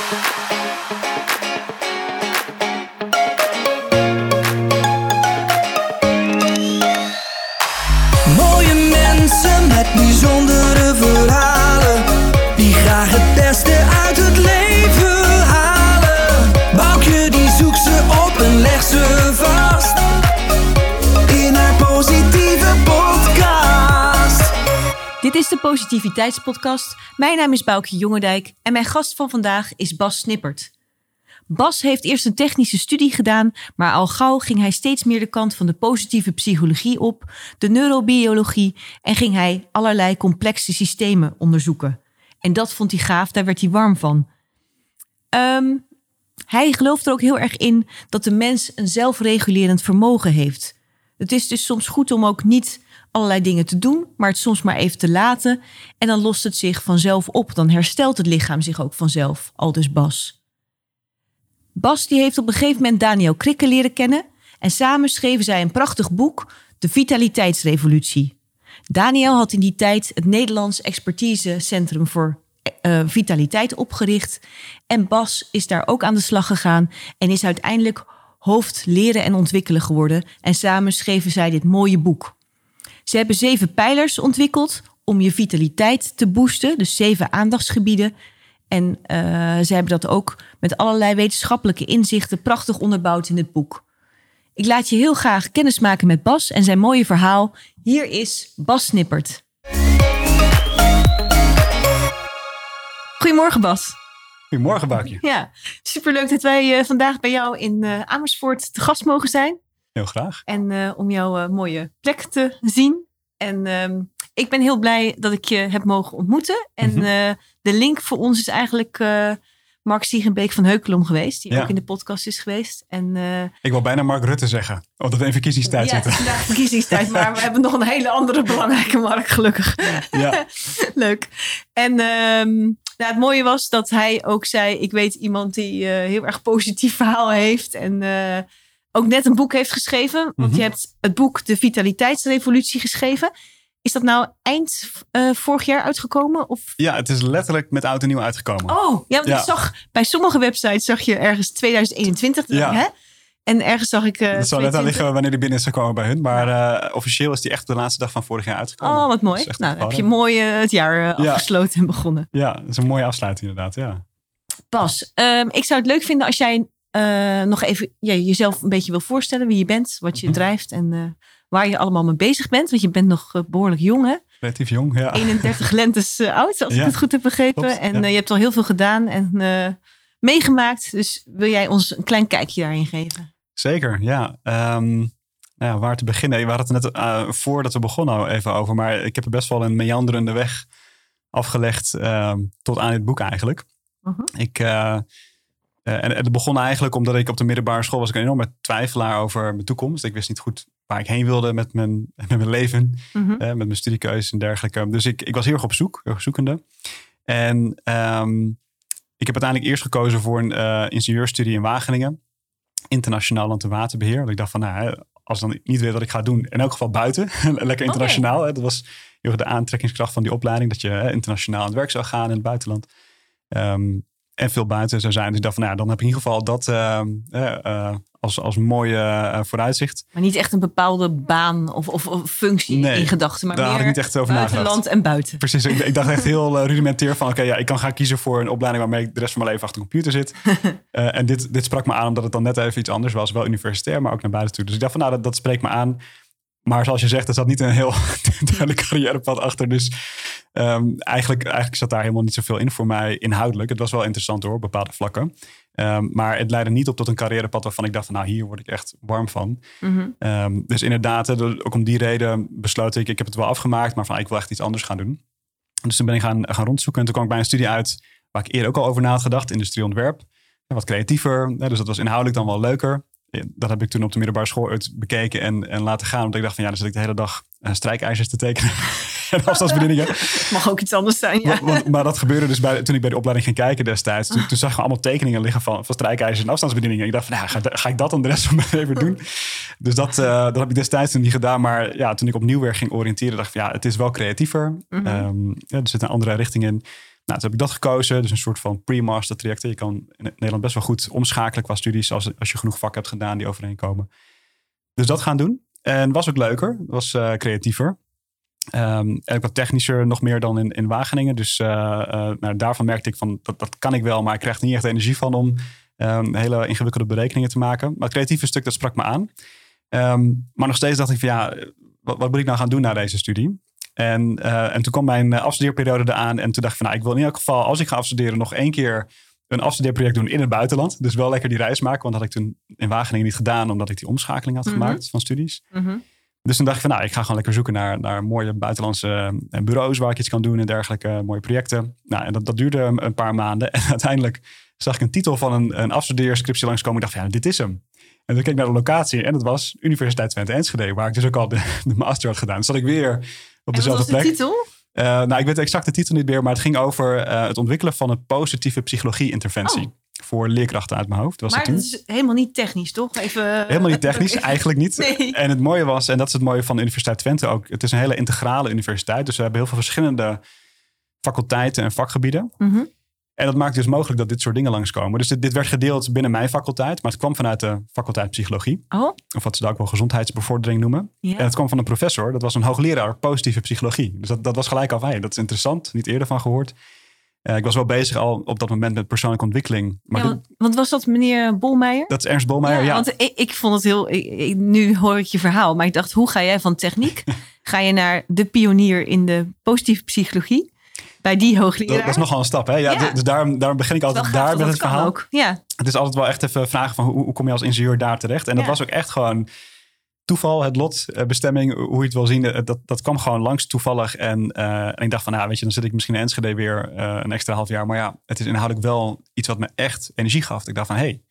Mooie Positiviteitspodcast. Mijn naam is Boukje Jongendijk en mijn gast van vandaag is Bas Snippert. Bas heeft eerst een technische studie gedaan, maar al gauw ging hij steeds meer de kant van de positieve psychologie op, de neurobiologie en ging hij allerlei complexe systemen onderzoeken. En dat vond hij gaaf, daar werd hij warm van. Ehm, hij gelooft er ook heel erg in dat de mens een zelfregulerend vermogen heeft. Het is dus soms goed om ook niet allerlei dingen te doen, maar het soms maar even te laten. En dan lost het zich vanzelf op. Dan herstelt het lichaam zich ook vanzelf. Al dus Bas. Bas die heeft op een gegeven moment Daniel Krikke leren kennen. En samen schreven zij een prachtig boek, De Vitaliteitsrevolutie. Daniel had in die tijd het Nederlands Expertisecentrum voor eh, Vitaliteit opgericht. En Bas is daar ook aan de slag gegaan en is uiteindelijk hoofd leren en ontwikkelen geworden. En samen schreven zij dit mooie boek. Ze hebben zeven pijlers ontwikkeld om je vitaliteit te boosten, dus zeven aandachtsgebieden. En eh, ze hebben dat ook met allerlei wetenschappelijke inzichten prachtig onderbouwd in het boek. Ik laat je heel graag kennis maken met Bas en zijn mooie verhaal. Hier is Bas Snippert. Goedemorgen Bas. Goedemorgen, Baakje. Ja, superleuk dat wij eh, vandaag bij jou in eh, Amersfoort te gast mogen zijn. Heel graag. En eh, om jouw eh, mooie plek te zien. En ehm, ik ben heel blij dat ik je heb mogen ontmoeten. En Mhm. eh, de link voor ons is eigenlijk Mark Siegenbeek van Heukelom geweest. Die Ja. ook in de podcast is geweest. En, Ik wil bijna Mark Rutte zeggen, omdat we in verkiezingstijd ja, zitten. vandaag verkiezingstijd. maar we hebben nog een hele andere belangrijke Mark, gelukkig. Ja, Leuk. En ehm, nou, het mooie was dat hij ook zei: Ik weet iemand die heel erg positief verhaal heeft. En ook net een boek heeft geschreven. Want Mhm. je hebt het boek De Vitaliteitsrevolutie geschreven. Is dat nou eind eh, vorig jaar uitgekomen? Of... ja, het is letterlijk met oud en nieuw uitgekomen. Oh, ja, want Ja. ik zag bij sommige websites zag je ergens 2021. Ja. Hè? En ergens zag ik. eh dat zal net aan 22. liggen wanneer die binnen is gekomen bij hun. Maar eh, officieel is die echt de laatste dag van vorig jaar uitgekomen. Oh, wat mooi. Nou, heb je mooi eh, het jaar Ja. afgesloten en begonnen. Ja, dat is een mooie afsluiting inderdaad, ja. Bas, ehm, ik zou het leuk vinden als jij eh, nog even ja, jezelf een beetje wil voorstellen. Wie je bent, wat je Mhm. drijft en eh, waar je allemaal mee bezig bent. Want je bent nog eh, behoorlijk jong hè? Relatief jong, ja. 31 lentes oud, als ik het goed heb begrepen. klopt, en ja. je hebt al heel veel gedaan en meegemaakt. Dus wil jij ons een klein kijkje daarin geven? Zeker, ja. Ehm, nou ja. Waar te beginnen? We hadden het net voordat we begonnen al even over. Maar ik heb er best wel een meanderende weg afgelegd ehm, tot aan dit boek eigenlijk. Mhm. Ik, en, en het begon eigenlijk omdat ik op de middelbare school was ik een enorme twijfelaar over mijn toekomst. Ik wist niet goed waar ik heen wilde met mijn, met mijn leven, eh, met mijn studiekeuzes en dergelijke. Dus ik, ik was heel erg op zoek, heel erg zoekende. En ehm, ik heb uiteindelijk eerst gekozen voor een eh ingenieurstudie in Wageningen. Internationaal land- en waterbeheer. Want ik dacht van, nou, als ik dan niet weet wat ik ga doen, in elk geval buiten. Lekker internationaal. Hè. Dat was heel de aantrekkingskracht van die opleiding. Dat je hè, internationaal aan het werk zou gaan in het buitenland. Ehm, en veel buiten zou zijn. Dus ik dacht van, nou, dan heb ik in ieder geval dat ehm, eh, eh, als, als mooie eh, vooruitzicht. Maar niet echt een bepaalde baan of, of, of functie Nee, in gedachten. Maar daar had meer ik niet echt over nagedacht. buitenland en buiten. Precies, ik, ik dacht echt heel eh, rudimentair van... oké, ja, ik kan gaan kiezen voor een opleiding... waarmee ik de rest van mijn leven achter een computer zit. Eh, en dit, dit sprak me aan omdat het dan net even iets anders was. Wel universitair, maar ook naar buiten toe. Dus ik dacht van, nou, dat, dat spreekt me aan. Maar zoals je zegt, er zat niet een heel duidelijk carrièrepad achter. Dus ehm, eigenlijk, eigenlijk zat daar helemaal niet zoveel in voor mij inhoudelijk. Het was wel interessant hoor, op bepaalde vlakken. Ehm, maar het leidde niet op tot een carrièrepad waarvan ik dacht van... nou, hier word ik echt warm van. Mhm. Ehm, dus inderdaad, dus ook om die reden besloot ik... ik heb het wel afgemaakt, maar van ik wil echt iets anders gaan doen. Dus toen ben ik gaan, gaan rondzoeken. En toen kwam ik bij een studie uit waar ik eerder ook al over na had gedacht. Industrieontwerp. Wat creatiever. Dus dat was inhoudelijk dan wel leuker. Dat heb ik toen op de middelbare school uit bekeken en, en laten gaan. Want ik dacht van ja, dan zit ik de hele dag eh, strijkijzers te tekenen. en afstandsbedieningen. Mag ook iets anders zijn, ja. Maar, want- maar dat gebeurde dus bij, toen ik bij de opleiding ging kijken destijds. Toen, toen zag ik allemaal tekeningen liggen van, van strijkijzers en afstandsbedieningen. Ik dacht van, ja, ga, ga ik dat dan de rest van mijn leven doen? Dus dat, eh, dat heb ik destijds toen niet gedaan. Maar ja, toen ik opnieuw weer ging oriënteren, dacht ik van, ja, het is wel creatiever. Ehm, ja, er zit een andere richting in. Toen heb ik dat gekozen. Dus een soort van pre-master traject. Je kan in Nederland best wel goed omschakelen qua studies als, als je genoeg vakken hebt gedaan die overeenkomen. Dus dat gaan doen. En was ook leuker. Was uh, creatiever. Um, en ook wat technischer nog meer dan in, in Wageningen. Dus uh, uh, nou, daarvan merkte ik van dat, dat kan ik wel, maar ik krijg er niet echt energie van om um, hele ingewikkelde berekeningen te maken. Maar het creatieve stuk dat sprak me aan. Um, maar nog steeds dacht ik van ja, wat, moet ik nou gaan doen na deze studie? En, uh, en toen kwam mijn afstudeerperiode eraan en toen dacht ik van nou, ik wil in elk geval als ik ga afstuderen nog één keer een afstudeerproject doen in het buitenland. Dus wel lekker die reis maken, want dat had ik toen in Wageningen niet gedaan omdat ik die omschakeling had mm -hmm. gemaakt van studies. Mm -hmm. Dus toen dacht ik van, nou, ik ga gewoon lekker zoeken naar, naar mooie buitenlandse eh, bureaus waar ik iets kan doen en dergelijke mooie projecten. Nou, en dat, dat duurde een paar maanden. En uiteindelijk zag ik een titel van een, een afstudeerscriptie langskomen. Ik dacht van, ja, dit is hem. En toen keek ik naar de locatie en dat was Universiteit Twente Enschede, waar ik dus ook al de, de master had gedaan. Dus zat ik weer op dezelfde plek. de titel? Uh, nou, ik weet de exacte titel niet meer, maar het ging over uh, het ontwikkelen van een positieve psychologie-interventie. Oh voor leerkrachten uit mijn hoofd. Was maar het, het is helemaal niet technisch, toch? Even... Helemaal niet technisch, eigenlijk niet. Nee. En het mooie was, en dat is het mooie van de Universiteit Twente ook, het is een hele integrale universiteit. Dus we hebben heel veel verschillende faculteiten en vakgebieden. Mm -hmm. En dat maakt dus mogelijk dat dit soort dingen langskomen. Dus dit, dit, werd gedeeld binnen mijn faculteit, maar het kwam vanuit de faculteit psychologie. Oh. Of wat ze daar ook wel gezondheidsbevordering noemen. En het kwam van een professor, dat was een hoogleraar positieve psychologie. Dus dat, dat was gelijk al hey, dat is interessant, niet eerder van gehoord. Uh, ik was wel bezig al op dat moment met persoonlijke ontwikkeling. Maar ja, want, want, was dat meneer Bolmeijer? Dat is Ernst Bolmeijer, ja. ja. Want ik, ik, vond het heel... Ik, ik, nu hoor ik je verhaal, maar ik dacht, hoe ga jij van techniek? ga je naar de pionier in de positieve psychologie? Bij die hoogleraar? Dat, dat is nogal een stap, hè? Ja, Ja. Dus daarom, daarom begin ik altijd daar met het verhaal. Ook. Ja. Het is altijd wel echt even vragen van hoe, hoe kom je als ingenieur daar terecht? En dat was ook echt gewoon toeval, het lot, eh, bestemming, hoe je het wil zien. eh, Dat, dat kwam gewoon langs toevallig. En, eh, en ik dacht van, nou, weet je, dan zit ik misschien in Enschede weer een extra half jaar. Maar ja, het is inhoudelijk wel iets wat me echt energie gaf. Ik dacht van, hé, hey,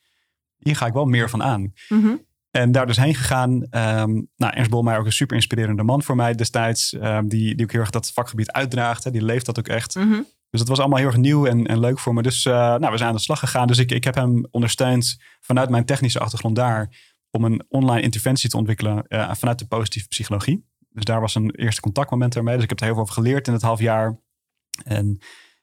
hier ga ik wel meer van aan. Mhm. En daar dus heen gegaan. Ehm nou, Ernst Bolmeijer ook een super inspirerende man voor mij destijds. ehm, die, die ook heel erg dat vakgebied uitdraagt. hè. Die leeft dat ook echt. Mhm. Dus dat was allemaal heel erg nieuw en, en leuk voor me. Dus eh, nou, we zijn aan de slag gegaan. Dus ik, ik heb hem ondersteund vanuit mijn technische achtergrond daar. Om een online interventie te ontwikkelen eh, vanuit de positieve psychologie. Dus daar was een eerste contactmoment ermee. Dus ik heb er heel veel over geleerd in het half jaar. En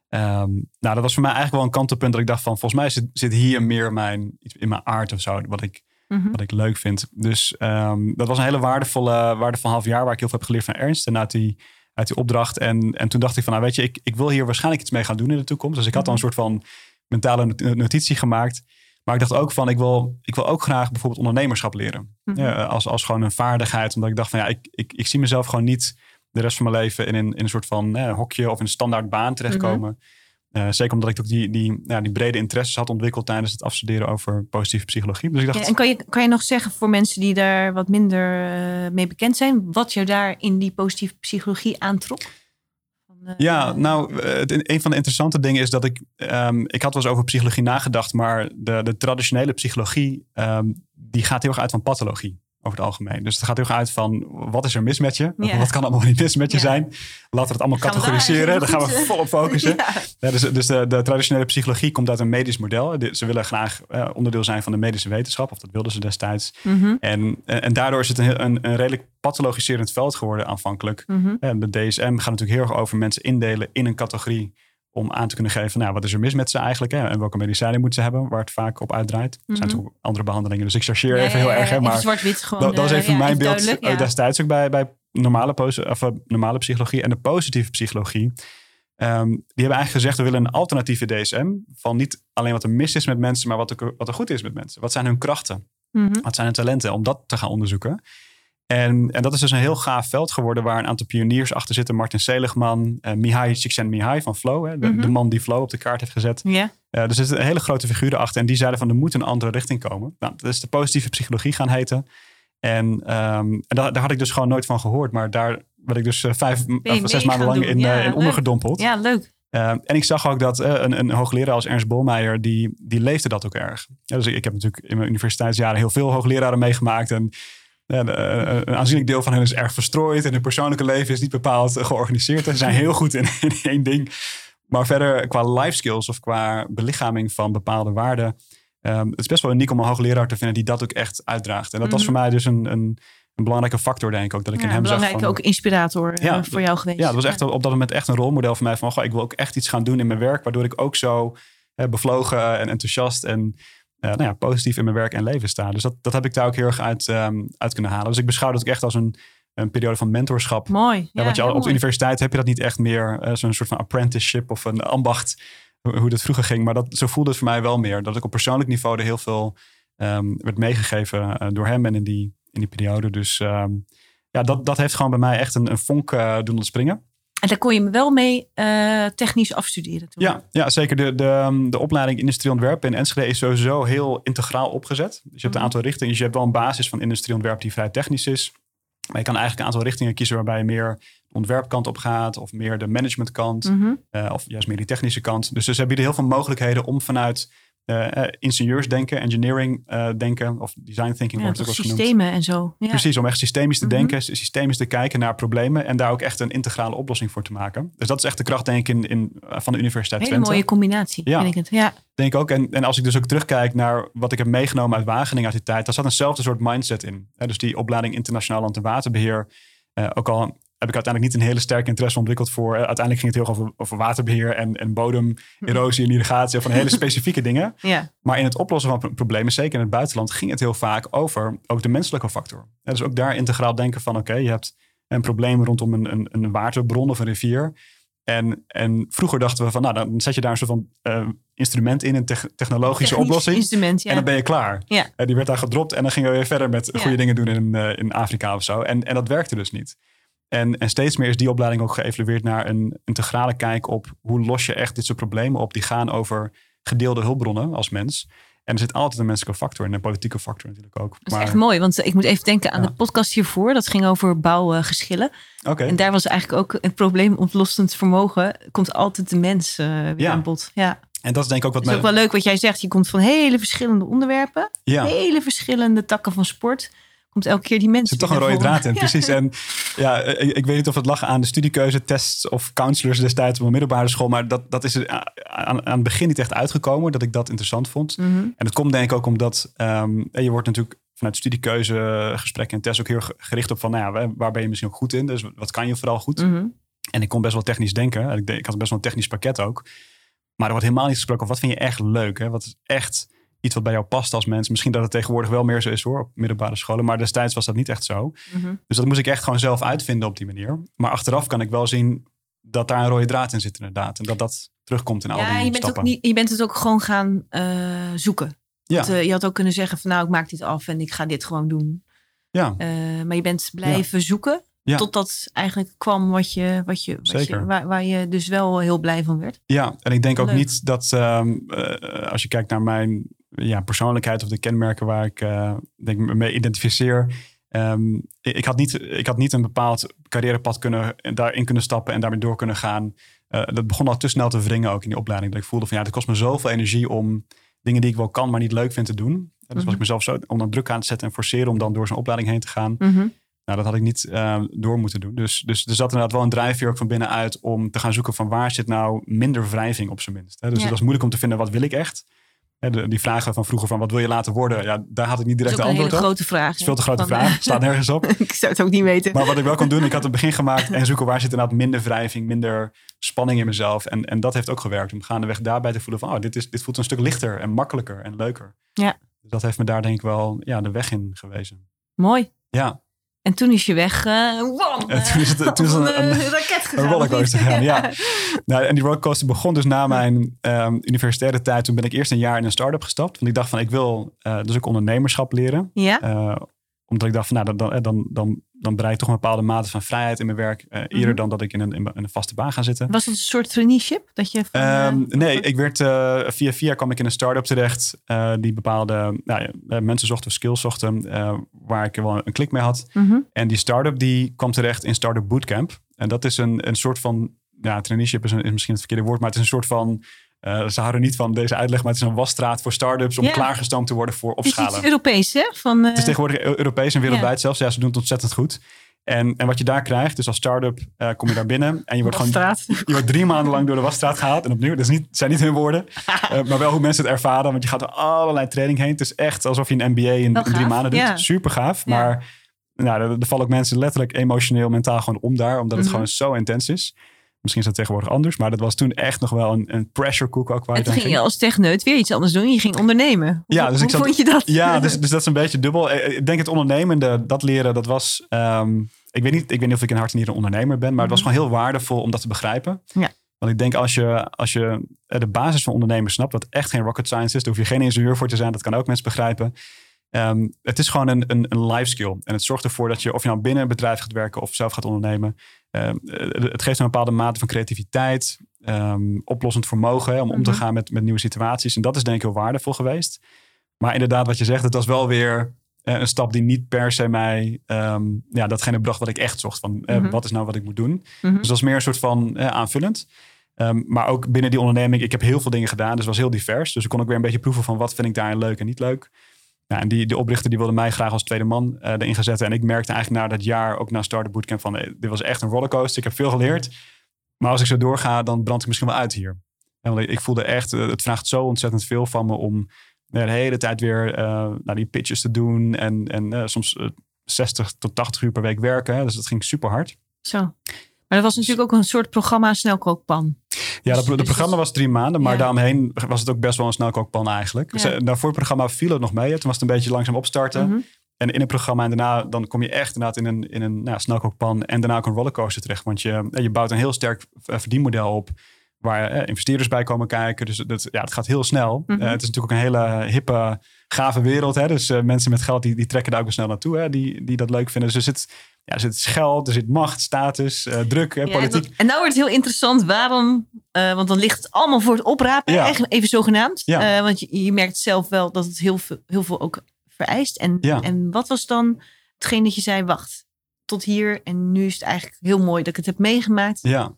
ehm, nou, dat was voor mij eigenlijk wel een kantelpunt dat ik dacht van... volgens mij zit, zit hier meer mijn, iets in mijn aard of zo, wat ik, Mhm. wat ik leuk vind. Dus ehm, dat was een hele waardevolle, waardevol half jaar waar ik heel veel heb geleerd van Ernst. En uit die, uit die opdracht. En, en toen dacht ik van, nou weet je, ik, ik wil hier waarschijnlijk iets mee gaan doen in de toekomst. Dus ik had al een soort van mentale not- notitie gemaakt. Maar ik dacht ook van, ik wil, ik wil ook graag bijvoorbeeld ondernemerschap leren. Mhm. Ja, als, als gewoon een vaardigheid. Omdat ik dacht van, ja, ik, ik, ik zie mezelf gewoon niet de rest van mijn leven in een, in een soort van eh, hokje of in een standaard baan terechtkomen. Eh, zeker omdat ik ook die, die, ja, die brede interesses had ontwikkeld tijdens het afstuderen over positieve psychologie. Dus ik dacht, Ja, en kan je, kan je nog zeggen voor mensen die daar wat minder eh, mee bekend zijn, wat je daar in die positieve psychologie aantrok? Eh, Ja, nou, het- een van de interessante dingen is dat ik... ehm, ik had wel eens over psychologie nagedacht, maar de, de traditionele psychologie... ehm, die gaat heel erg uit van pathologie over het algemeen. Dus het gaat heel erg uit van, wat is er mis met je? Ja. Wat kan allemaal niet mis met je Ja. zijn? Laten we het allemaal Gaan we daar categoriseren. Daar gaan we eh, volop focussen. Ja. Dus dus de, de traditionele psychologie komt uit een medisch model. De- Ze willen graag eh, onderdeel zijn van de medische wetenschap. Of dat wilden ze destijds. Mhm, En, en en daardoor is het een, een, een redelijk pathologiserend veld geworden aanvankelijk. En de DSM gaat natuurlijk heel erg over mensen indelen in een categorie. Om aan te kunnen geven, nou, wat is er mis met ze eigenlijk? Hè? En welke medicijnen moeten ze hebben, waar het vaak op uitdraait. Er zijn Mhm. natuurlijk ook andere behandelingen, dus ik chargeer Ja, even heel ja, erg. Hè? Maar zwart-wit gewoon. dat, eh, even ja, mijn beeld eh, destijds ook bij, bij normale, of, eh, normale psychologie en de positieve psychologie. Ehm, die hebben eigenlijk gezegd, we willen een alternatieve DSM. Van niet alleen wat er mis is met mensen, maar wat er, wat er goed is met mensen. Wat zijn hun krachten? Mhm. Wat zijn hun talenten? Om dat te gaan onderzoeken. En, en dat is dus een heel gaaf veld geworden waar een aantal pioniers achter zitten. Martin Seligman, eh, Mihai Csikszentmihalyi van Flow. Hè, de, Mhm. de man die Flow op de kaart heeft gezet. Ja. Eh, er zitten hele grote figuren achter. En die zeiden van er moet een andere richting komen. Nou, dat is de positieve psychologie gaan heten. En, ehm, en daar, daar had ik dus gewoon nooit van gehoord. Maar daar werd ik dus eh, vijf, of zes maanden lang doen. in, Ja, in ondergedompeld. ja, leuk. Uh, en ik zag ook dat uh, een, een hoogleraar als Ernst Bolmeijer, die, die leefde dat ook erg. Ja, dus ik, ik heb natuurlijk in mijn universiteitsjaren heel veel hoogleraren meegemaakt. En uh, een aanzienlijk deel van hen is erg verstrooid. En hun persoonlijke leven is niet bepaald georganiseerd. En ze zijn heel goed in, in één ding. Maar verder qua life skills of qua belichaming van bepaalde waarden. Um, het is best wel uniek om een hoogleraar te vinden die dat ook echt uitdraagt. En dat was Mhm. voor mij dus een, een, een belangrijke factor, denk ik ook. Dat ik Ja, in hem zag van... ook inspirator eh, Ja, voor jou geweest. Ja, dat was echt op dat moment echt een rolmodel voor mij. Van, goh, ik wil ook echt iets gaan doen in mijn werk. Waardoor ik ook zo eh, bevlogen en enthousiast en eh, nou ja, positief in mijn werk en leven sta. Dus dat, dat heb ik daar ook heel erg uit, ehm, uit kunnen halen. Dus ik beschouw dat ook echt als een, een periode van mentorschap. Mooi. Ja, wat je op de universiteit heb je dat niet echt meer. eh, Zo'n soort van apprenticeship of een ambacht. Hoe, hoe dat vroeger ging. Maar dat, zo voelde het voor mij wel meer. Dat ik op persoonlijk niveau er heel veel ehm, werd meegegeven eh, door hem en in die, in die periode. Dus ehm, ja, dat, dat heeft gewoon bij mij echt een, een vonk doen ontspringen. En daar kon je me wel mee eh, technisch afstuderen toen. Ja, ja zeker. De, de, de opleiding Industrieel Ontwerpen in Enschede is sowieso heel integraal opgezet. Dus je hebt een Mhm. aantal richtingen. Dus je hebt wel een basis van industrieel ontwerp die vrij technisch is. Maar je kan eigenlijk een aantal richtingen kiezen waarbij je meer de ontwerpkant op gaat. Of meer de managementkant. Mhm. eh, of juist meer die technische kant. Dus, dus ze bieden heel veel mogelijkheden om vanuit ingenieursdenken, engineering eh, denken. Of design thinking wordt het ook genoemd. systemen en zo. Precies, om echt systemisch te Mhm. denken, systemisch te kijken naar problemen en daar ook echt een integrale oplossing voor te maken. Dus dat is echt de kracht, denk ik, in, in, van de Universiteit Hele Twente. mooie combinatie, Ja. vind ik het. Ja. Denk ik ook. En, en als ik dus ook terugkijk naar wat ik heb meegenomen uit Wageningen uit die tijd, daar zat eenzelfde soort mindset in. Dus die opleiding internationaal land- en waterbeheer. eh, ook al heb ik uiteindelijk niet een hele sterke interesse ontwikkeld voor. eh, uiteindelijk ging het heel erg over, over waterbeheer en, en bodemerosie en irrigatie. Van hele specifieke dingen. ja. Maar in het oplossen van pro- problemen, zeker in het buitenland, ging het heel vaak over ook de menselijke factor. Ja, dus ook daar integraal denken van oké, je hebt een probleem rondom een, een, een waterbron of een rivier. En, en vroeger dachten we van nou, dan zet je daar een soort van eh, instrument in, een tech- technologische Technisch oplossing. instrument, ja. En dan ben je klaar. Ja. En die werd daar gedropt en dan gingen we weer verder met Ja. goede dingen doen in, eh, in Afrika of zo. En, en dat werkte dus niet. En, en steeds meer is die opleiding ook geëvalueerd naar een integrale kijk op hoe los je echt dit soort problemen op. Die gaan over gedeelde hulpbronnen als mens. En er zit altijd een menselijke factor en een politieke factor natuurlijk ook. Dat is echt mooi, want ik moet even denken aan Ja. de podcast hiervoor. Dat ging over bouwgeschillen. Oké, En daar was eigenlijk ook het probleemoplossend vermogen. Komt altijd de mens eh, weer Ja. aan bod. Ja. en dat is denk ik ook wat Het is ook wel leuk wat jij zegt. Je komt van hele verschillende onderwerpen. Ja, er Hele verschillende takken van sport. Komt elke keer die mensen zit toch een rode draad in, precies. En ja, ik, ik weet niet of het lag aan de studiekeuze, tests of counselors destijds op een middelbare school. Maar dat, dat is aan, aan het begin niet echt uitgekomen, dat ik dat interessant vond. Mhm. En dat komt denk ik ook omdat ehm, je wordt natuurlijk vanuit studiekeuze, gesprekken en tests ook heel gericht op van, nou ja, waar- ben je misschien ook goed in? Dus wat kan je vooral goed? Mhm. En ik kon best wel technisch denken. En Ik, ik had best wel een technisch pakket ook. Maar er wordt helemaal niet gesproken over wat vind je echt leuk? Hè? Wat is echt iets wat bij jou past als mens? Misschien dat het tegenwoordig wel meer zo is hoor, op middelbare scholen. Maar destijds was dat niet echt zo. Mhm. Dus dat moest ik echt gewoon zelf uitvinden op die manier. Maar achteraf kan ik wel zien dat daar een rode draad in zit inderdaad. En dat dat terugkomt in al Ja, die je bent, stappen. ook niet, je bent het ook gewoon gaan eh, zoeken. Ja, Want, eh, je had ook kunnen zeggen van nou, ik maak dit af en ik ga dit gewoon doen. ja, Eh, maar je bent blijven zoeken. Ja. Totdat eigenlijk kwam wat je, wat je, wat Zeker. je waar, waar je dus wel heel blij van werd. ja. En ik denk ook niet dat ehm, eh, als je kijkt naar mijn ja, persoonlijkheid of de kenmerken waar ik eh, denk me mee identificeer. ehm, ik, ik had niet, ik had niet een bepaald carrièrepad kunnen, daarin kunnen stappen en daarmee door kunnen gaan. Eh, dat begon al te snel te wringen ook in die opleiding. Dat ik voelde van ja, het kost me zoveel energie om dingen die ik wel kan, maar niet leuk vind te doen. En dus was Mhm. ik mezelf zo onder druk aan het zetten en forceren om dan door zo'n opleiding heen te gaan. Mhm. Nou, dat had ik niet eh, door moeten doen. Dus, dus er zat inderdaad wel een drijfveer ook van binnenuit om te gaan zoeken van waar zit nou minder wrijving op zijn minst. Hè? Dus Ja. het was moeilijk om te vinden wat wil ik echt. De, die vragen van vroeger van wat wil je laten worden? Ja, daar had ik niet direct de een hele antwoord op. grote vraag. Dat is veel te grote van, vraag. eh, Staat nergens op. ik zou het ook niet weten. Maar wat ik wel kon doen, ik had het begin gemaakt en zoeken waar zit inderdaad minder wrijving, minder spanning in mezelf. En, en dat heeft ook gewerkt om gaandeweg daarbij te voelen van oh, dit, is, dit voelt een stuk lichter en makkelijker en leuker. Ja. Dus dat heeft me daar denk ik wel ja, de weg in gewezen. Mooi. Ja, En toen is je weg. eh En toen is het- eh, toen is het een, een- eh, raket gegaan. een rollercoaster gegaan, ja. Nou, en die rollercoaster begon dus na mijn ehm, universitaire tijd. Toen ben ik eerst een jaar in een start-up gestapt. Want ik dacht van, ik wil dus ook ondernemerschap leren. Ja. Omdat ik dacht van, nou, dan, dan, dan, dan, dan bereik ik toch een bepaalde mate van vrijheid in mijn werk. eh, eerder Mhm. dan dat ik in een, in een vaste baan ga zitten. Was dat een soort traineeship? Dat je van, eh, Ehm, nee, ik werd eh, via via kwam ik in een start-up terecht. eh, die bepaalde nou, ja, eh, mensen zochten of skills zochten. eh, waar ik wel een klik mee had. mhm. En die start-up die kwam terecht in Startup Bootcamp. En dat is een, een soort van, ja, traineeship is, een, is misschien het verkeerde woord, maar het is een soort van, eh, ze houden niet van deze uitleg, maar het is een wasstraat voor start-ups om Ja. klaargestoomd te worden voor Het is opschalen. Europees, hè? Van, eh, Het is tegenwoordig Eu- Europees en wereldwijd zelfs. Ja, ze doen het ontzettend goed. En, en wat je daar krijgt, dus als start-up eh, kom je daar binnen en je wordt gewoon je wordt drie maanden lang door de wasstraat gehaald. En opnieuw, dat is niet, zijn niet hun woorden. eh, maar wel hoe mensen het ervaren. Want je gaat door allerlei training heen. Het is echt alsof je een MBA in, in drie maanden doet. ja. Super gaaf. Maar nou, er, er vallen ook mensen letterlijk emotioneel, mentaal gewoon om daar. Omdat het Mhm. gewoon zo intens is. Misschien is dat tegenwoordig anders. Maar dat was toen echt nog wel een, een pressure cook ook waar En toen ging je als techneut weer iets anders doen. Je ging ondernemen. Ja, Hoe- dus ik zat- vond je dat? Ja, dus, dus dat is een beetje dubbel. Eh, Ik denk het ondernemende, dat leren, dat was... ehm, ik, weet niet, ik weet niet of ik in hart en nieren een ondernemer ben, maar het was Mhm. gewoon heel waardevol om dat te begrijpen. Ja. Want ik denk als je, als je eh, de basis van ondernemen snapt, wat echt geen rocket science is, daar hoef je geen ingenieur voor te zijn, dat kan ook mensen begrijpen. Ehm, het is gewoon een, een, een life skill. En het zorgt ervoor dat je, of je nou binnen een bedrijf gaat werken of zelf gaat ondernemen, ehm, eh, het geeft een bepaalde mate van creativiteit, ehm, oplossend vermogen hè, om om te Mhm. gaan met, met nieuwe situaties. En dat is denk ik heel waardevol geweest. Maar inderdaad, wat je zegt, het was wel weer eh, een stap die niet per se mij ja, datgene bracht wat ik echt zocht. Van eh, Mhm. wat is nou wat ik moet doen? Mhm. Dus dat was meer een soort van aanvullend. Maar ook binnen die onderneming, ik heb heel veel dingen gedaan. Dus het was heel divers. Dus ik kon ook weer een beetje proeven van wat vind ik daarin leuk en niet leuk. Ja, en die, die oprichter die wilde mij graag als tweede man eh erin gaan zetten. En ik merkte eigenlijk na dat jaar, ook na Startup Bootcamp, van eh, dit was echt een rollercoaster. Ik heb veel geleerd. Maar als ik zo doorga, dan brand ik misschien wel uit hier. En want ik- ik voelde echt, eh, het vraagt zo ontzettend veel van me om de hele tijd weer eh, naar die pitches te doen. En, en soms eh, 60 tot 80 uur per week werken. Hè. Dus dat ging super hard. Zo. Maar dat was natuurlijk ook een soort programma snelkookpan. Ja, Dus- dat, het dus programma was drie maanden, maar Ja. daaromheen was het ook best wel een snelkookpan eigenlijk. Ja. Dus, daarvoor het programma viel het nog mee. Toen was het een beetje langzaam opstarten. Mhm. En in het programma en daarna, dan kom je echt inderdaad in een, in een nou, snelkookpan en daarna ook een rollercoaster terecht. Want je, je bouwt een heel sterk eh, verdienmodel op waar eh, investeerders bij komen kijken. Dus dat, ja, het gaat heel snel. Mhm. Eh, het is natuurlijk ook een hele hippe, gave wereld. Hè? Dus eh, mensen met geld die, die trekken daar ook wel snel naartoe, hè? Die, die dat leuk vinden. Dus er zit, ja, er zit geld, er zit macht, status, druk, hè, Ja, en, politiek. dat- en nou wordt het heel interessant. Waarom? want dan ligt het allemaal voor het oprapen. Ja. Eigenlijk even zogenaamd. Ja. Want je, je merkt zelf wel dat het heel veel, heel veel ook vereist. En, en wat was dan hetgeen dat je zei, wacht, tot hier. En nu is het eigenlijk heel mooi dat ik het heb meegemaakt. Ja.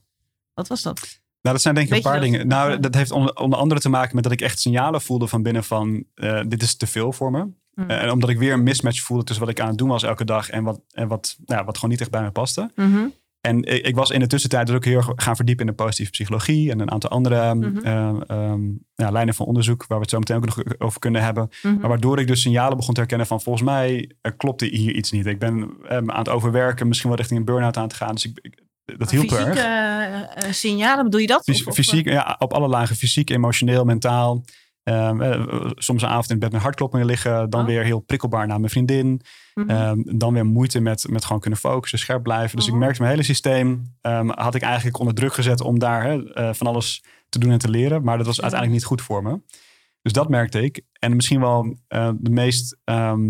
Wat was dat? Nou, dat zijn denk ik Weet een paar dingen. Nou, dat heeft onder, onder andere te maken met dat ik echt signalen voelde van binnen van eh, dit is te veel voor me. Mhm. Eh, en omdat ik weer een mismatch voelde tussen wat ik aan het doen was elke dag en wat, en wat, nou, wat gewoon niet echt bij me paste. Mhm. En ik, ik was in de tussentijd dus ook heel erg gaan verdiepen in de positieve psychologie en een aantal andere Mhm. eh, ehm, ja, lijnen van onderzoek waar we het zo meteen ook nog over kunnen hebben. Mhm. Maar waardoor ik dus signalen begon te herkennen van volgens mij eh, klopte hier iets niet. Ik ben aan het overwerken, misschien wel richting een burn-out aan te gaan. Dus ik, ik- dat hielp erg. Fysieke eh, eh, signalen, bedoel je dat? Fys- Of- of, fysiek, ja, op alle lagen. Fysiek, emotioneel, mentaal. Ehm, eh, soms een avond in bed met hartkloppingen liggen. Dan Oh. weer heel prikkelbaar naar mijn vriendin. Mhm. Ehm, dan weer moeite met, met gewoon kunnen focussen, scherp blijven. Dus Oh. ik merkte mijn hele systeem ehm, had ik eigenlijk onder druk gezet om daar eh, van alles te doen en te leren. Maar dat was Ja. uiteindelijk niet goed voor me. Dus dat merkte ik. En misschien wel eh, de meest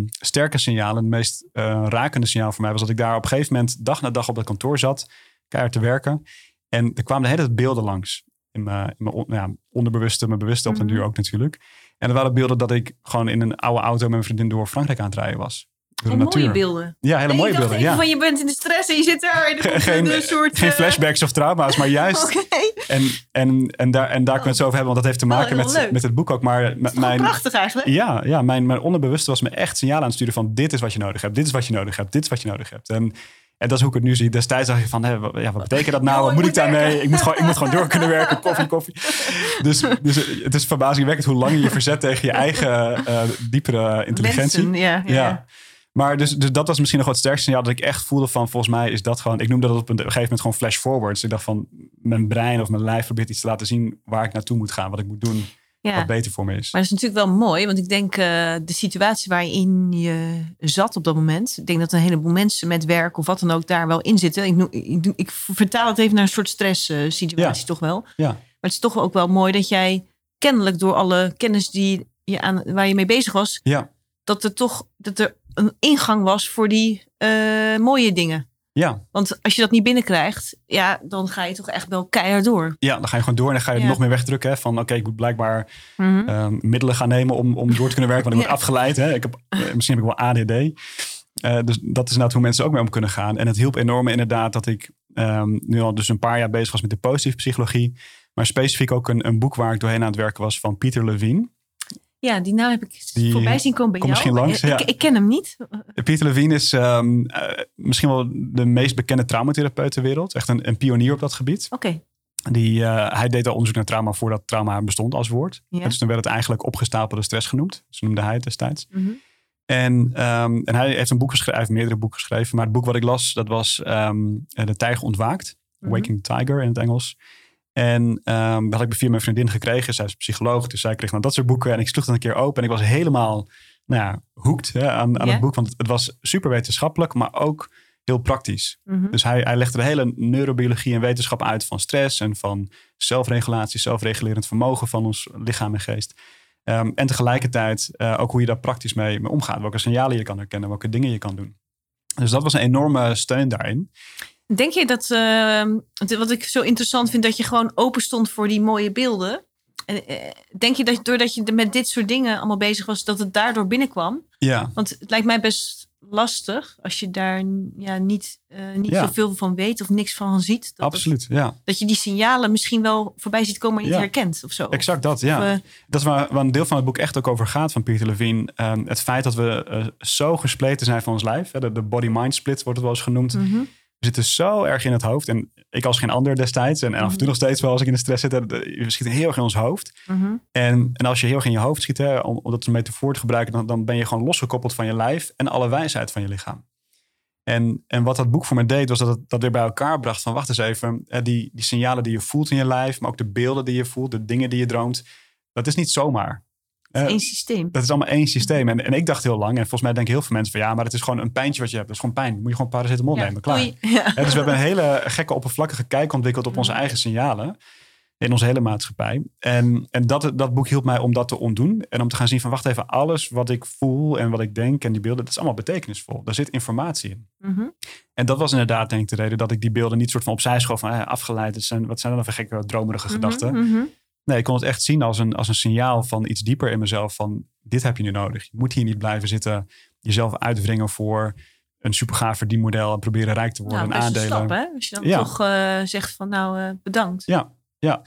sterke signalen, de meest eh, rakende signaal voor mij was dat ik daar op een gegeven moment dag na dag op dat kantoor zat, keihard te werken. En er kwamen de hele tijd beelden langs. In mijn, in mijn on- ja, onderbewuste, mijn bewuste op den Mhm. duur ook natuurlijk. En er waren beelden dat ik gewoon in een oude auto met mijn vriendin door Frankrijk aan het rijden was. Door de Oh, mooie beelden. Ja, hele mooie beelden. Ja. van je bent in de stress en je zit daar. En er geen, een soort... geen eh, flashbacks of trauma's, maar juist. En, en, en, daar, en daar kunnen we het zo over hebben, want dat heeft te maken Oh, heel met, leuk. met het boek ook. Maar mijn, prachtig eigenlijk. ja, ja mijn, mijn onderbewuste was me echt signalen aan het sturen van dit is wat je nodig hebt, dit is wat je nodig hebt, dit is wat je nodig hebt. En, en dat is hoe ik het nu zie. Destijds dacht je van, hé, wat, ja, wat betekent dat nou? Wat moet ik daarmee? Ik moet, gewoon, ik moet gewoon door kunnen werken, koffie, koffie. Dus, dus het is verbazingwekkend hoe lang je je verzet tegen je eigen eh, diepere intelligentie. Ja, ja. Maar dus, dus dat was misschien nog wat sterkste signaal dat ik echt voelde van volgens mij is dat gewoon, ik noemde dat op een gegeven moment gewoon flash forward. Dus ik dacht van mijn brein of mijn lijf probeert iets te laten zien waar ik naartoe moet gaan, wat ik moet doen, Ja. wat beter voor me is. Maar dat is natuurlijk wel mooi, want ik denk eh, de situatie waarin je zat op dat moment. Ik denk dat een heleboel mensen met werk of wat dan ook daar wel in zitten. Ik, noem- ik, vertaal het even naar een soort stress eh, situatie Ja. toch wel. Ja. Maar het is toch ook wel mooi dat jij kennelijk door alle kennis die je aan, waar je mee bezig was, Ja, dat er toch dat er een ingang was voor die eh, mooie dingen. Ja, Want als je dat niet binnenkrijgt, ja, dan ga je toch echt wel keihard door. ja, dan ga je gewoon door en dan ga je Ja. nog meer wegdrukken. Hè, van oké, ik moet blijkbaar Mhm. ehm, middelen gaan nemen om, om door te kunnen werken, want ik Ja. word afgeleid. Hè. Ik heb, eh, misschien heb ik wel ADD. Eh, dus dat is inderdaad hoe mensen ook mee om kunnen gaan. En het hielp enorm inderdaad dat ik ehm, nu al dus een paar jaar bezig was met de positieve psychologie. Maar specifiek ook een, een boek waar ik doorheen aan het werken was van Pieter Levine. Ja, die naam heb ik Die voorbij zien komen bij jou. misschien langs, ik, ja. ik ken hem niet. Pieter Levine is ehm, eh, misschien wel de meest bekende traumatherapeut ter wereld. Echt een, een pionier op dat gebied. Oké. Die, eh, hij deed al onderzoek naar trauma voordat trauma bestond als woord. Ja. Dus toen werd het eigenlijk opgestapelde stress genoemd. Zo noemde hij het destijds. Mhm. En, ehm, en hij heeft een boek geschreven, heeft meerdere boeken geschreven. Maar het boek wat ik las, dat was ehm, De Tijger Ontwaakt. Mhm. Waking Tiger in het Engels. En ehm, dat had ik via mijn vriendin gekregen. Zij is psycholoog, dus zij kreeg dan dat soort boeken. En ik sloeg dat een keer open en ik was helemaal nou ja, hooked hè, aan, aan het boek. Want het was super wetenschappelijk, maar ook heel praktisch. Mhm. Dus hij, hij legde de hele neurobiologie en wetenschap uit van stress en van zelfregulatie, zelfregulerend vermogen van ons lichaam en geest. Ehm, en tegelijkertijd eh, ook hoe je daar praktisch mee, mee omgaat. Welke signalen je kan herkennen, welke dingen je kan doen. Dus dat was een enorme steun daarin. Denk je dat, ehm, want wat ik zo interessant vind, dat je gewoon open stond voor die mooie beelden? En, eh, denk je dat doordat je met dit soort dingen allemaal bezig was, dat het daardoor binnenkwam? Ja, Want het lijkt mij best lastig als je daar ja, niet, eh, niet Ja. zoveel van weet of niks van ziet. Dat absoluut. Ja, dat je die signalen misschien wel voorbij ziet komen en niet Ja. herkent of zo. exact dat. Ja. Of, eh, Dat is waar, waar een deel van het boek echt ook over gaat van Peter Levine. Ehm, het feit dat we zo gespleten zijn van ons lijf. Hè, de, de body-mind split wordt het wel eens genoemd. mhm. We zitten zo erg in het hoofd. En ik als geen ander destijds. En, en af en toe nog steeds wel als ik in de stress zit. We schieten heel erg in ons hoofd. Mhm. En, en als je heel erg in je hoofd schiet, hè, om, om dat een metafoor te gebruiken, dan, dan ben je gewoon losgekoppeld van je lijf en alle wijsheid van je lichaam. En, en wat dat boek voor me deed, was dat het dat weer bij elkaar bracht van wacht eens even, hè, die, die signalen die je voelt in je lijf, maar ook de beelden die je voelt, de dingen die je droomt, dat is niet zomaar. Eh, Eén systeem. dat is allemaal één systeem. En, en ik dacht heel lang, en volgens mij denken heel veel mensen van ja, maar het is gewoon een pijntje wat je hebt. Dat is gewoon pijn. Moet je gewoon paracetamol nemen. Klaar. Ja. Dus we hebben een hele gekke oppervlakkige kijk ontwikkeld op onze eigen signalen. In onze hele maatschappij. En, en dat, dat boek hielp mij om dat te ontdoen. En om te gaan zien van wacht even, alles wat ik voel en wat ik denk en die beelden, dat is allemaal betekenisvol. Daar zit informatie in. Mhm. En dat was inderdaad denk ik de reden dat ik die beelden niet soort van opzij schoof van eh, afgeleid. Zijn, wat zijn dan voor gekke dromerige gedachten? Mhm, mhm. Nee, ik kon het echt zien als een, als een signaal van iets dieper in mezelf. Van dit heb je nu nodig. Je moet hier niet blijven zitten. Jezelf uitwringen voor een supergaaf verdienmodel. En proberen rijk te worden Nou, en best een aandelen. stap, hè? Als je dan Ja. toch eh, zegt van nou, eh, bedankt. Ja, ja.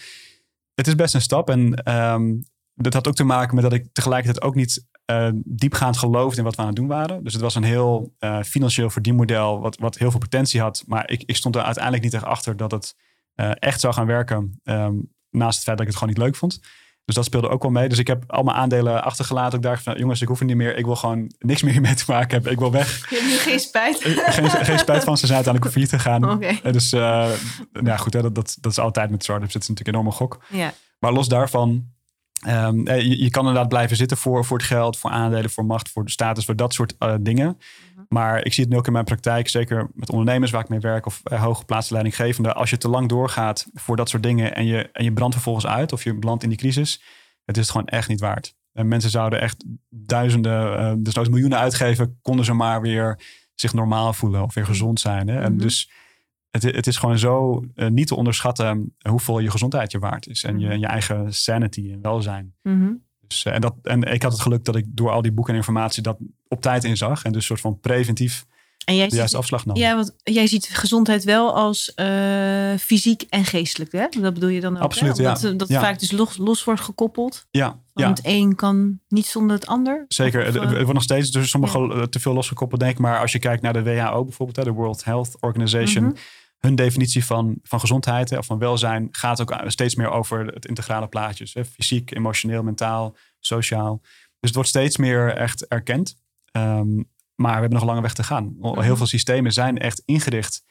Het is best een stap. En ehm, dat had ook te maken met dat ik tegelijkertijd ook niet eh, diepgaand geloofde in wat we aan het doen waren. Dus het was een heel financieel verdienmodel wat, wat heel veel potentie had. Maar ik, ik stond er uiteindelijk niet echt achter dat het echt zou gaan werken. ehm, naast het feit dat ik het gewoon niet leuk vond. Dus dat speelde ook wel mee. Dus ik heb al mijn aandelen achtergelaten. Ik dacht van, jongens, ik hoef er niet meer. Ik wil gewoon niks meer mee te maken hebben. Ik wil weg. Je hebt nu geen spijt. geen, geen spijt van. Ze zijn uiteindelijk failliet gegaan. Oké. Eh, Dus uh, ja, goed, hè, dat, dat, dat is altijd met startups. Het is natuurlijk een enorme gok. Ja. Maar los daarvan, um, je, je, kan inderdaad blijven zitten voor, voor het geld, voor aandelen, voor macht, voor de status, voor dat soort uh, dingen. -hmm. Maar ik zie het nu ook in mijn praktijk, zeker met ondernemers waar ik mee werk of uh, hooggeplaatste leidinggevenden. Als je te lang doorgaat voor dat soort dingen en je, en je brandt vervolgens uit of je belandt in die crisis, het is het gewoon echt niet waard. En mensen zouden echt duizenden, uh, dus nooit miljoenen uitgeven, konden ze maar weer zich normaal voelen of weer gezond zijn. Hè? Mm -hmm. En dus het, het, is gewoon zo uh, niet te onderschatten hoeveel je gezondheid je waard is. En je, je eigen sanity en welzijn. Mm -hmm. dus, uh, en, dat, en ik had het geluk dat ik door al die boeken en informatie dat op tijd inzag. En dus soort van preventief en jij de juiste afslag nam. Ja, want jij ziet gezondheid wel als uh, fysiek en geestelijk. Hè? Dat bedoel je dan ook. Absoluut, hè? ja. Dat, ja. vaak dus los, los wordt gekoppeld. Ja, ja. Want het een kan niet zonder het ander. Zeker. Of, het wordt nog steeds dus sommige te veel losgekoppeld, denk ik. Maar als je kijkt naar de WHO bijvoorbeeld, hè, de World Health Organization. Mm -hmm hun definitie van, van gezondheid of van welzijn gaat ook steeds meer over het integrale plaatje. Dus, fysiek, emotioneel, mentaal, sociaal. Dus het wordt steeds meer echt erkend. Um, maar we hebben nog een lange weg te gaan. Heel veel systemen zijn echt ingericht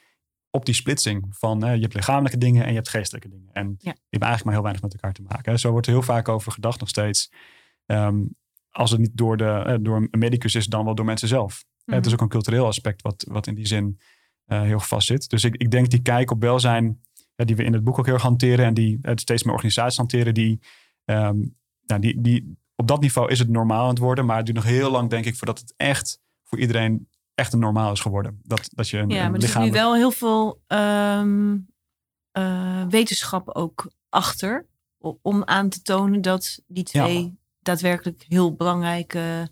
op die splitsing van je hebt lichamelijke dingen en je hebt geestelijke dingen. En ja. die hebben eigenlijk maar heel weinig met elkaar te maken. Hè. Zo wordt er heel vaak over gedacht nog steeds. Um, als het niet door, de, door een medicus is, dan wel door mensen zelf. Mm -hmm. Het is ook een cultureel aspect wat, wat in die zin uh, heel vast zit. Dus ik, ik denk die kijk op welzijn, ja, die we in het boek ook heel erg hanteren en die uh, steeds meer organisaties hanteren, die, um, ja, die, die, op dat niveau is het normaal aan het worden, maar het duurt nog heel lang, denk ik, voordat het echt voor iedereen echt een normaal is geworden. Dat, dat je een, ja, maar er zit nu wel heel veel um, uh, wetenschap ook achter om aan te tonen dat die twee ja. daadwerkelijk heel belangrijke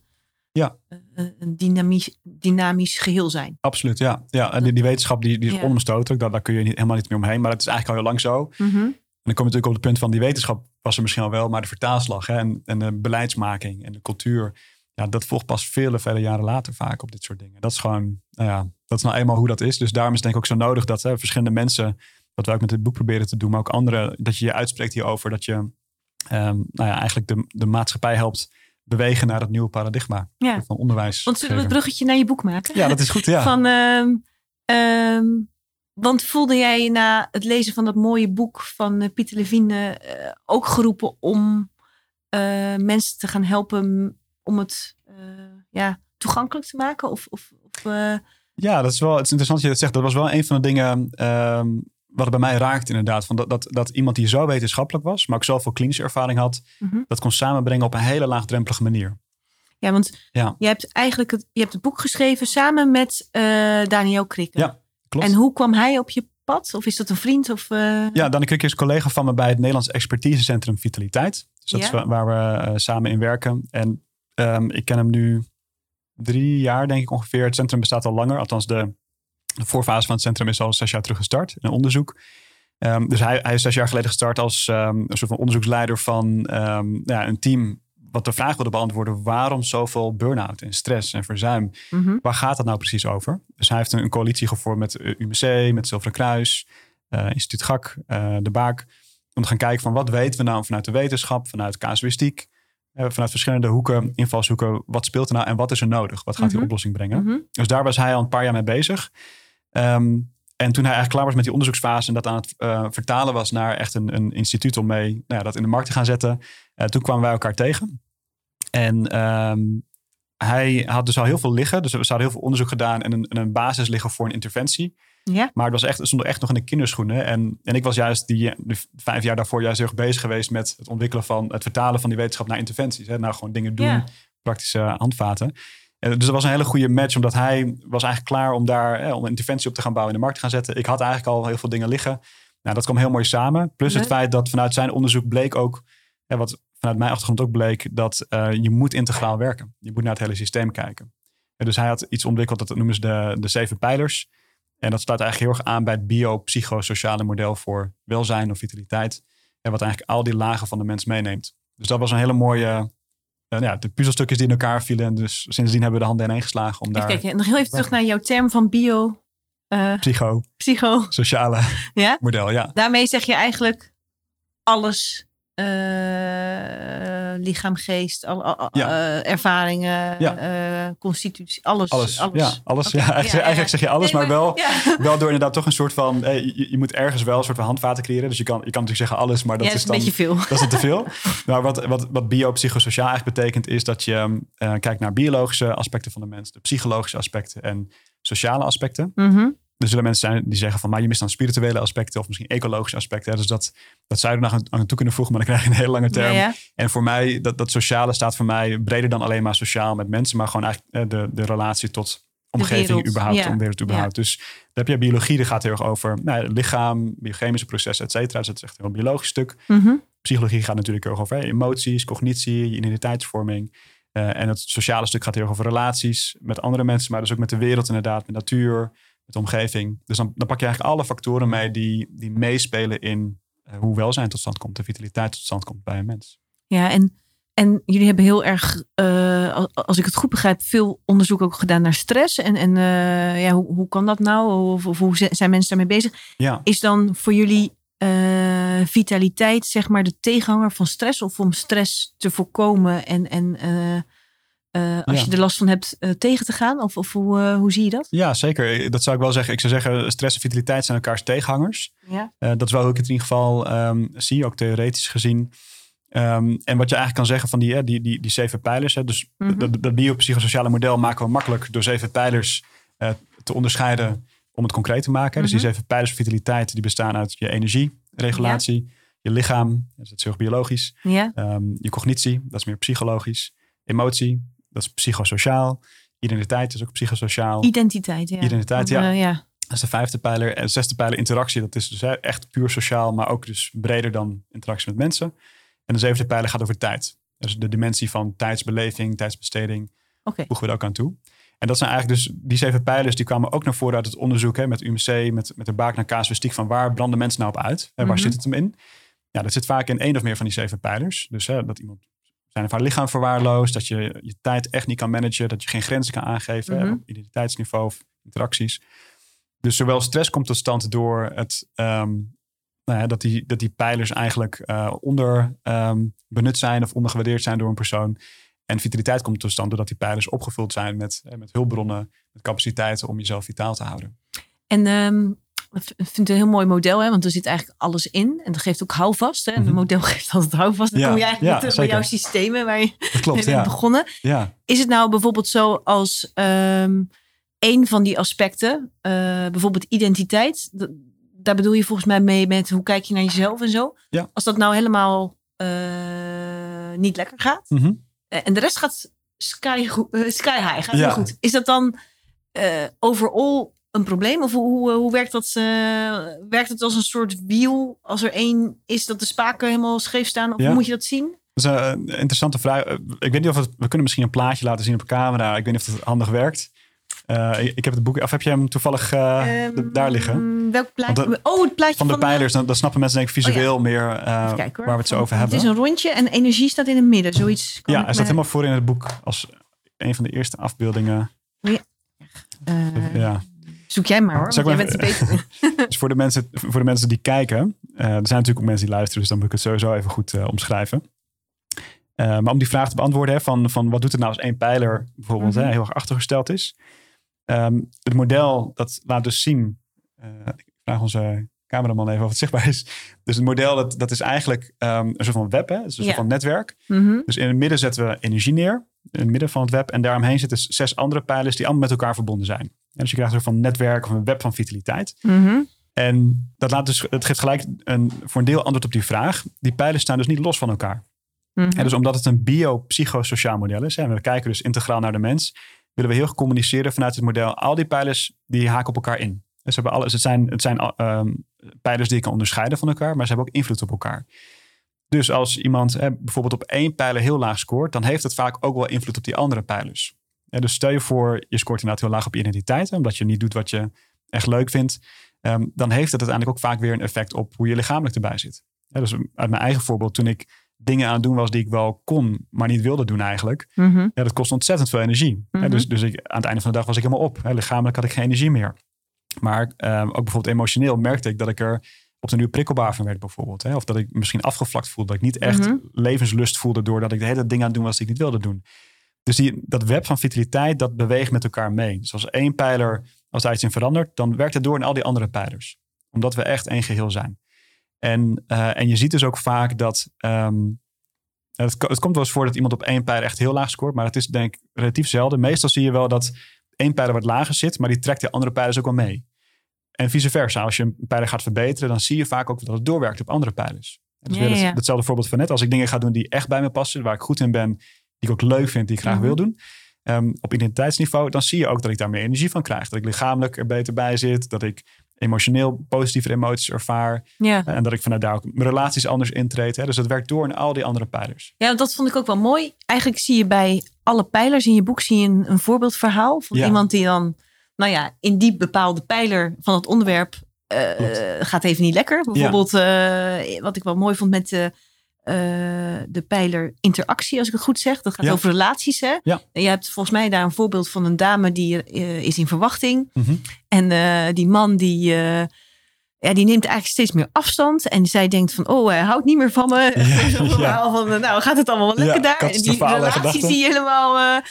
ja. Een dynamisch, dynamisch geheel zijn. Absoluut, ja. ja. En die, die wetenschap die, die is ja. onomstotelijk. Daar, daar kun je niet, helemaal niet meer omheen. Maar het is eigenlijk al heel lang zo. Mm -hmm. En dan kom je natuurlijk op het punt van die wetenschap was er misschien al wel. Maar de vertaalslag hè, en, en de beleidsmaking en de cultuur. Ja, dat volgt pas vele, vele jaren later vaak op dit soort dingen. Dat is gewoon, nou ja, dat is nou eenmaal hoe dat is. Dus daarom is het denk ik ook zo nodig dat hè, verschillende mensen, wat wij ook met dit boek proberen te doen, maar ook anderen, dat je je uitspreekt hierover. Dat je um, nou ja, eigenlijk de, de maatschappij helpt bewegen naar het nieuwe paradigma Ja. van onderwijs. Want zullen we het bruggetje naar je boek maken? Ja, dat is goed. Ja. Van, ehm, ehm, want voelde jij na het lezen van dat mooie boek van eh, Pieter Levine eh, ook geroepen om eh, mensen te gaan helpen om het ja, toegankelijk te maken? Of, of, of Ja, dat is wel het is interessant dat je dat zegt. Dat was wel een van de dingen ehm, wat het bij mij raakt inderdaad. Van dat, dat, dat iemand die zo wetenschappelijk was, maar ook zoveel klinische ervaring had, Mhm. dat kon samenbrengen op een hele laagdrempelige manier. ja, want Ja. je hebt eigenlijk het, je hebt het boek geschreven samen met eh, Daniel Krikke. Ja, klopt. En hoe kwam hij op je pad? Of is dat een vriend? Of, eh, Ja, Danny Krik is collega van me bij het Nederlands Expertisecentrum Vitaliteit. Dus dat Ja. is wa- waar we eh, samen in werken. En ehm, ik ken hem nu drie jaar, denk ik ongeveer. Het centrum bestaat al langer. Althans, de, de voorfase van het centrum is al zes jaar terug gestart. Een onderzoek. Ehm, dus hij, hij is zes jaar geleden gestart als ehm, een soort van onderzoeksleider van ehm, ja, een team wat de vraag wilde beantwoorden: waarom zoveel burn-out en stress en verzuim? mhm. Waar gaat dat nou precies over? Dus hij heeft een, een coalitie gevormd met eh, UMC, met Zilveren Kruis, eh, Instituut GAK, eh, De Baak. Om te gaan kijken van wat weten we nou vanuit de wetenschap, vanuit casuïstiek, vanuit verschillende hoeken, invalshoeken. Wat speelt er nou en wat is er nodig? Wat gaat die Mhm. oplossing brengen? Mhm. Dus daar was hij al een paar jaar mee bezig. Ehm, en toen hij eigenlijk klaar was met die onderzoeksfase en dat aan het eh, vertalen was naar echt een, een instituut om mee nou ja, dat in de markt te gaan zetten, eh, toen kwamen wij elkaar tegen. En ehm, hij had dus al heel veel liggen. Dus we hadden heel veel onderzoek gedaan en een, en een basis liggen voor een interventie. Ja. Maar het, was echt, het stond echt nog in de kinderschoenen. En, en ik was juist die vijf jaar daarvoor juist heel erg bezig geweest met het ontwikkelen van het vertalen van die wetenschap naar interventies. Hè? Nou, gewoon dingen doen, Ja. praktische handvaten. En dus dat was een hele goede match, omdat hij was eigenlijk klaar om daar hè, om een interventie op te gaan bouwen en in de markt te gaan zetten. Ik had eigenlijk al heel veel dingen liggen. Nou, dat kwam heel mooi samen. Plus het feit dat vanuit zijn onderzoek bleek ook, hè, wat vanuit mijn achtergrond ook bleek, dat eh, je moet integraal werken. Je moet naar het hele systeem kijken. En dus hij had iets ontwikkeld, dat noemen ze de, de zeven pijlers. En dat sluit eigenlijk heel erg aan bij het biopsychosociale model voor welzijn of vitaliteit. En wat eigenlijk al die lagen van de mens meeneemt. Dus dat was een hele mooie, ja, de puzzelstukjes die in elkaar vielen. En dus sindsdien hebben we de handen ineen geslagen om daar kijken, nog heel even terug naar jouw term van bio, eh, psycho. Ja? model, ja. Daarmee zeg je eigenlijk alles. Eh, lichaam, geest, al, al- Ja. eh, ervaringen, Ja. eh, constitutie, alles. Alles, ja, alles. Ja, eigenlijk, ja, eigenlijk zeg je alles, Nee, maar wel, wel door inderdaad toch een soort van, je, je moet ergens wel een soort van handvaten creëren. Dus je kan, je kan natuurlijk zeggen alles, maar dat is dat is dan... een beetje veel. Dat is het te veel. Maar wat, wat, wat biopsychosociaal eigenlijk betekent, is dat je eh, kijkt naar biologische aspecten van de mens, de psychologische aspecten en sociale aspecten. Mhm. Er zullen mensen zijn die zeggen van, maar je mist dan spirituele aspecten of misschien ecologische aspecten. hè. Dus dat, dat zou je er nog aan, toe kunnen voegen, maar dan krijg je een hele lange term. Ja, ja. En voor mij, dat, dat sociale staat voor mij breder dan alleen maar sociaal met mensen, maar gewoon eigenlijk de, de relatie tot omgeving überhaupt, ja. om wereld überhaupt. Dus dan heb je biologie, dat gaat heel erg over nou, lichaam, biochemische processen, et cetera. Dus dat is echt een heel biologisch stuk. Mhm. Psychologie gaat natuurlijk heel erg over hè, emoties, cognitie, je identiteitsvorming. Eh, en het sociale stuk gaat heel erg over relaties met andere mensen, maar dus ook met de wereld inderdaad, met natuur, met de omgeving. Dus dan, dan pak je eigenlijk alle factoren mee die, die meespelen in eh, hoe welzijn tot stand komt, de vitaliteit tot stand komt bij een mens. Ja, en, en jullie hebben heel erg, eh, al- als ik het goed begrijp, veel onderzoek ook gedaan naar stress. En, en eh, ja, hoe, hoe kan dat nou? Of, of hoe zi- zijn mensen daarmee bezig? Ja, Is dan voor jullie vitaliteit, zeg maar, de tegenhanger van stress? Of om stress te voorkomen en, en eh, als Ja. je er last van hebt, eh, tegen te gaan? Of, of hoe, eh, hoe zie je dat? ja, zeker. Dat zou ik wel zeggen. Ik zou zeggen, stress en vitaliteit zijn elkaars tegenhangers. Ja. Dat is wel hoe ik het in ieder geval ehm, zie, ook theoretisch gezien. Ehm, en wat je eigenlijk kan zeggen van die, eh, die, die, die zeven pijlers. Hè, dus Mhm. dat, dat biopsychosociale model maken we makkelijk door zeven pijlers te onderscheiden om het concreet te maken. Dus die Mhm. zeven pijlers van vitaliteit die bestaan uit je energieregulatie, je lichaam, dat is heel biologisch. Ja. Ehm, je cognitie, dat is meer psychologisch. Emotie, dat is psychosociaal. Identiteit is ook psychosociaal. Identiteit, ja. Identiteit, ja. eh, ja. Dat is de vijfde pijler. En de zesde pijler interactie. Dat is dus echt puur sociaal, maar ook dus breder dan interactie met mensen. En de zevende pijler gaat over tijd. Dus de dimensie van tijdsbeleving, tijdsbesteding Oké. voegen we er ook aan toe. En dat zijn eigenlijk dus die zeven pijlers die kwamen ook naar voren uit het onderzoek hè, met UMC, met, met de baak naar casuïstiek van waar branden mensen nou op uit? Hè, waar Mhm. zit het hem in? Ja, dat zit vaak in één of meer van die zeven pijlers. Dus hè, dat iemand zijn of haar lichaam verwaarloost, dat je je tijd echt niet kan managen, dat je geen grenzen kan aangeven Mhm. op identiteitsniveau of interacties. Dus zowel stress komt tot stand door het, ehm, nou ja, dat, die, dat die pijlers eigenlijk eh, onder ehm, benut zijn of ondergewaardeerd zijn door een persoon. En vitaliteit komt tot stand doordat die pijlers opgevuld zijn met, met hulpbronnen, met capaciteiten om jezelf vitaal te houden. En ehm, ik vind het een heel mooi model, hè? want er zit eigenlijk alles in. En dat geeft ook houvast. Hè? En Mhm. een model geeft altijd houvast. Dan Ja, kom je eigenlijk ja, terug bij jouw systemen waar je klopt, mee ja. begonnen. ja. Is het nou bijvoorbeeld zo als ehm een van die aspecten, eh, bijvoorbeeld identiteit, daar bedoel je volgens mij mee met hoe kijk je naar jezelf en zo. Als dat nou helemaal eh, niet lekker gaat Mhm. eh, en de rest gaat sky, sky high, gaat heel goed. Is dat dan overall een probleem? Of hoe, hoe, hoe werkt dat? eh, werkt het als een soort wiel? Als er één is dat de spaken helemaal scheef staan? Of Ja. hoe moet je dat zien? Dat is een interessante vraag. Eh, Ik weet niet of het, we kunnen misschien een plaatje laten zien op camera. Ik weet niet of het handig werkt. Eh, ik, heb het boek, of heb je hem toevallig eh, Ehm, daar liggen? Welk plaatje? De- oh, het plaatje Van de van pijlers, dan, dan snappen mensen denk ik visueel meer eh, kijken, waar we het zo over Het hebben. is een rondje en energie staat in het midden. Zoiets. kan Ja, hij staat helemaal voor in het boek als een van de eerste afbeeldingen. eh, Ja. Zoek jij maar hoor. Zal Want ik jij maar bent het beter. Dus voor de mensen, voor de mensen die kijken, eh, er zijn natuurlijk ook mensen die luisteren, dus dan moet ik het sowieso even goed eh, omschrijven. Eh, maar om die vraag te beantwoorden, hè, van, van wat doet het nou als één pijler bijvoorbeeld Mhm. hè, heel erg achtergesteld is. Ehm, het model dat laat dus zien, eh, ik vraag onze cameraman even of het zichtbaar is. Dus het model dat, dat is eigenlijk ehm, een soort van web, hè, een Ja. soort van netwerk. Mhm. Dus in het midden zetten we energie neer. In het midden van het web. En daaromheen zitten zes andere pijlers die allemaal met elkaar verbonden zijn. En dus je krijgt een soort van netwerk of een web van vitaliteit. Mhm. En dat laat dus, het geeft gelijk een, voor een deel antwoord op die vraag. Die pijlers staan dus niet los van elkaar. Mhm. En dus omdat het een biopsychosociaal model is. En we kijken dus integraal naar de mens. Willen we heel goed communiceren vanuit het model. Al die pijlers die haken op elkaar in. Dus hebben alles, het zijn, het zijn ehm, pijlers die je kan onderscheiden van elkaar. Maar ze hebben ook invloed op elkaar. Dus als iemand hè, bijvoorbeeld op één pijler heel laag scoort. Dan heeft het vaak ook wel invloed op die andere pijlers. Ja, dus stel je voor, je scoort inderdaad heel laag op je identiteit. hè, Omdat je niet doet wat je echt leuk vindt. Ehm, dan heeft het uiteindelijk ook vaak weer een effect op hoe je lichamelijk erbij zit. Ja, dus uit mijn eigen voorbeeld, toen ik dingen aan het doen was die ik wel kon, maar niet wilde doen eigenlijk. Ja, dat kost ontzettend veel energie. Mhm. dus dus ik, aan het einde van de dag was ik helemaal op. Hè, lichamelijk had ik geen energie meer. Maar ehm, ook bijvoorbeeld emotioneel merkte ik dat ik er op de nu prikkelbaar van werd bijvoorbeeld. Hè? Of dat ik misschien afgevlakt voelde. Dat ik niet echt Mhm. levenslust voelde doordat ik de hele dingen aan het doen was die ik niet wilde doen. Dus die, dat web van vitaliteit, dat beweegt met elkaar mee. Dus als één pijler, als daar iets in verandert, dan werkt het door in al die andere pijlers. Omdat we echt één geheel zijn. En, eh, en je ziet dus ook vaak dat... ehm, het, ko- het komt wel eens voor dat iemand op één pijler echt heel laag scoort. Maar het is denk ik relatief zelden. Meestal zie je wel dat één pijler wat lager zit. Maar die trekt die andere pijlers ook wel mee. En vice versa. Als je een pijler gaat verbeteren. Dan zie je vaak ook dat het doorwerkt op andere pijlers. Ja, weer het- ja. Hetzelfde voorbeeld van net. Als ik dingen ga doen die echt bij me passen. Waar ik goed in ben. Die ik ook leuk vind. Die ik graag Mhm. wil doen. ehm, op identiteitsniveau. Dan zie je ook dat ik daar meer energie van krijg. Dat ik lichamelijk er beter bij zit. Dat ik emotioneel positieve emoties ervaar. Ja. En dat ik vanuit daar ook mijn relaties anders intreed. Hè? Dus dat werkt door in al die andere pijlers. ja, dat vond ik ook wel mooi. Eigenlijk zie je bij alle pijlers in je boek zie je een, een voorbeeldverhaal van Ja. iemand die dan, nou ja, in die bepaalde pijler van het onderwerp eh, gaat even niet lekker. Bijvoorbeeld, eh, wat ik wel mooi vond met de, eh, de pijler interactie, als ik het goed zeg. Dat gaat Ja. over relaties, hè? Ja. En je hebt volgens mij daar een voorbeeld van een dame die is in verwachting. Mhm. En die man die, ja, die neemt eigenlijk steeds meer afstand. En zij denkt van, oh, hij houdt niet meer van me. Ja, ja. van, nou, gaat het allemaal wel lekker Ja, daar? En die relatie je helemaal...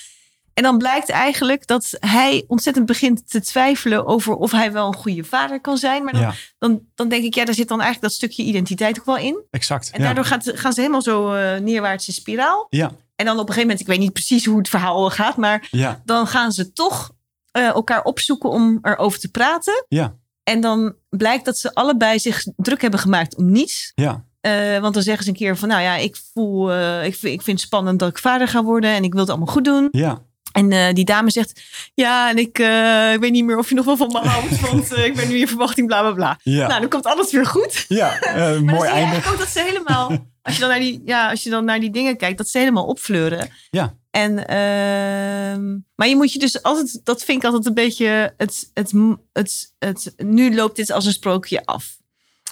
en dan blijkt eigenlijk dat hij ontzettend begint te twijfelen over of hij wel een goede vader kan zijn. Maar dan, Ja, dan, dan denk ik, ja, daar zit dan eigenlijk dat stukje identiteit ook wel in. exact. En ja. daardoor gaat, gaan ze helemaal zo eh, neerwaarts in spiraal. Ja, En dan op een gegeven moment, ik weet niet precies hoe het verhaal gaat, maar ja, dan gaan ze toch eh, elkaar opzoeken om erover te praten. ja, En dan blijkt dat ze allebei zich druk hebben gemaakt om niets. ja. Eh, want dan zeggen ze een keer van, nou ja, ik voel, eh, ik, vind, ik vind het spannend dat ik vader ga worden en ik wil het allemaal goed doen. ja. En eh, die dame zegt, ja, en ik, eh, ik weet niet meer of je nog wel van me houdt, want eh, ik ben nu in verwachting, bla bla bla. Ja, Nou, dan komt alles weer goed. ja. Maar mooi einde. eigenlijk ook dat ze helemaal, als je dan naar die, ja, als je dan naar die dingen kijkt, dat ze helemaal opfleuren. Ja. En, ehm, maar je moet je dus altijd, dat vind ik altijd een beetje, het, het, het, het, nu loopt dit als een sprookje af.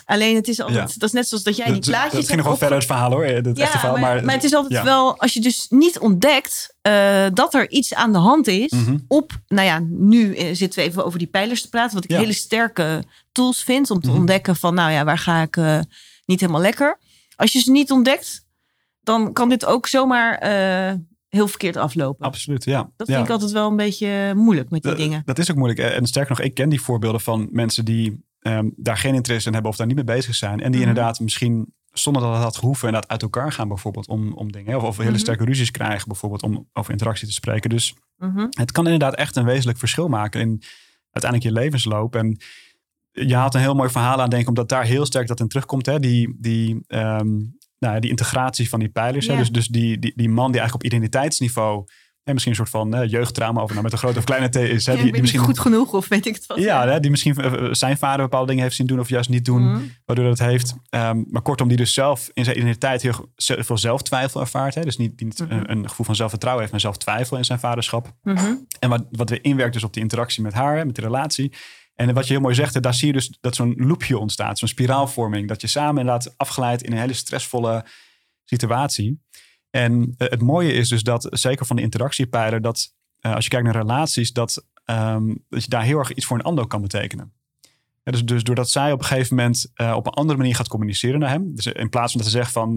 Alleen het is altijd, Ja. dat is net zoals dat jij die plaatjes Dat ging nog wel verder het verhaal hoor. Het echte verhaal. maar, Maar, maar het is altijd ja. wel, als je dus niet ontdekt eh, dat er iets aan de hand is Mhm. op, nou ja, nu eh, zitten we even over die pijlers te praten, wat ik hele sterke tools vind om te Mhm. ontdekken van, nou ja, waar ga ik eh, niet helemaal lekker. Als je ze niet ontdekt, dan kan dit ook zomaar heel verkeerd aflopen. Absoluut, ja. Dat vind ik altijd wel een beetje moeilijk met die dingen. Dat is ook moeilijk. En sterker nog, ik ken die voorbeelden van mensen die ehm, daar geen interesse in hebben of daar niet mee bezig zijn. En die Mhm. inderdaad misschien zonder dat het had gehoeven inderdaad uit elkaar gaan bijvoorbeeld om, om dingen. Of, of hele Mhm. sterke ruzies krijgen bijvoorbeeld om over interactie te spreken. Dus Mhm. het kan inderdaad echt een wezenlijk verschil maken in uiteindelijk je levensloop. En je haalt een heel mooi verhaal aan, denk ik, omdat daar heel sterk dat in terugkomt. Hè? Die, die, ehm, nou, ja, die integratie van die pijlers. Hè? Dus, dus die, die, die man die eigenlijk op identiteitsniveau hè, misschien een soort van hè, jeugdtrauma of nou met een grote of kleine T is. Hè? Ja, die, misschien goed genoeg of weet ik het wat. ja, hè, die misschien eh, zijn vader bepaalde dingen heeft zien doen of juist niet doen, Mhm. waardoor dat heeft. Ehm, maar kortom, die dus zelf in zijn identiteit heel veel zelftwijfel ervaart. Hè? Dus niet, die niet Mhm. een, een gevoel van zelfvertrouwen heeft, maar zelftwijfel in zijn vaderschap. Mhm. En wat, wat weer inwerkt dus op die interactie met haar, hè, met de relatie. En wat je heel mooi zegt, daar zie je dus dat zo'n loopje ontstaat, zo'n spiraalvorming. Dat je samen inderdaad afgeleid in een hele stressvolle situatie. En eh, het mooie is dus dat, zeker van de interactiepijler, dat eh, als je kijkt naar relaties, dat, ehm, dat je daar heel erg iets voor een ander kan betekenen. Ja, dus, dus doordat zij op een gegeven moment eh, op een andere manier gaat communiceren naar hem. Dus in plaats van dat ze zegt van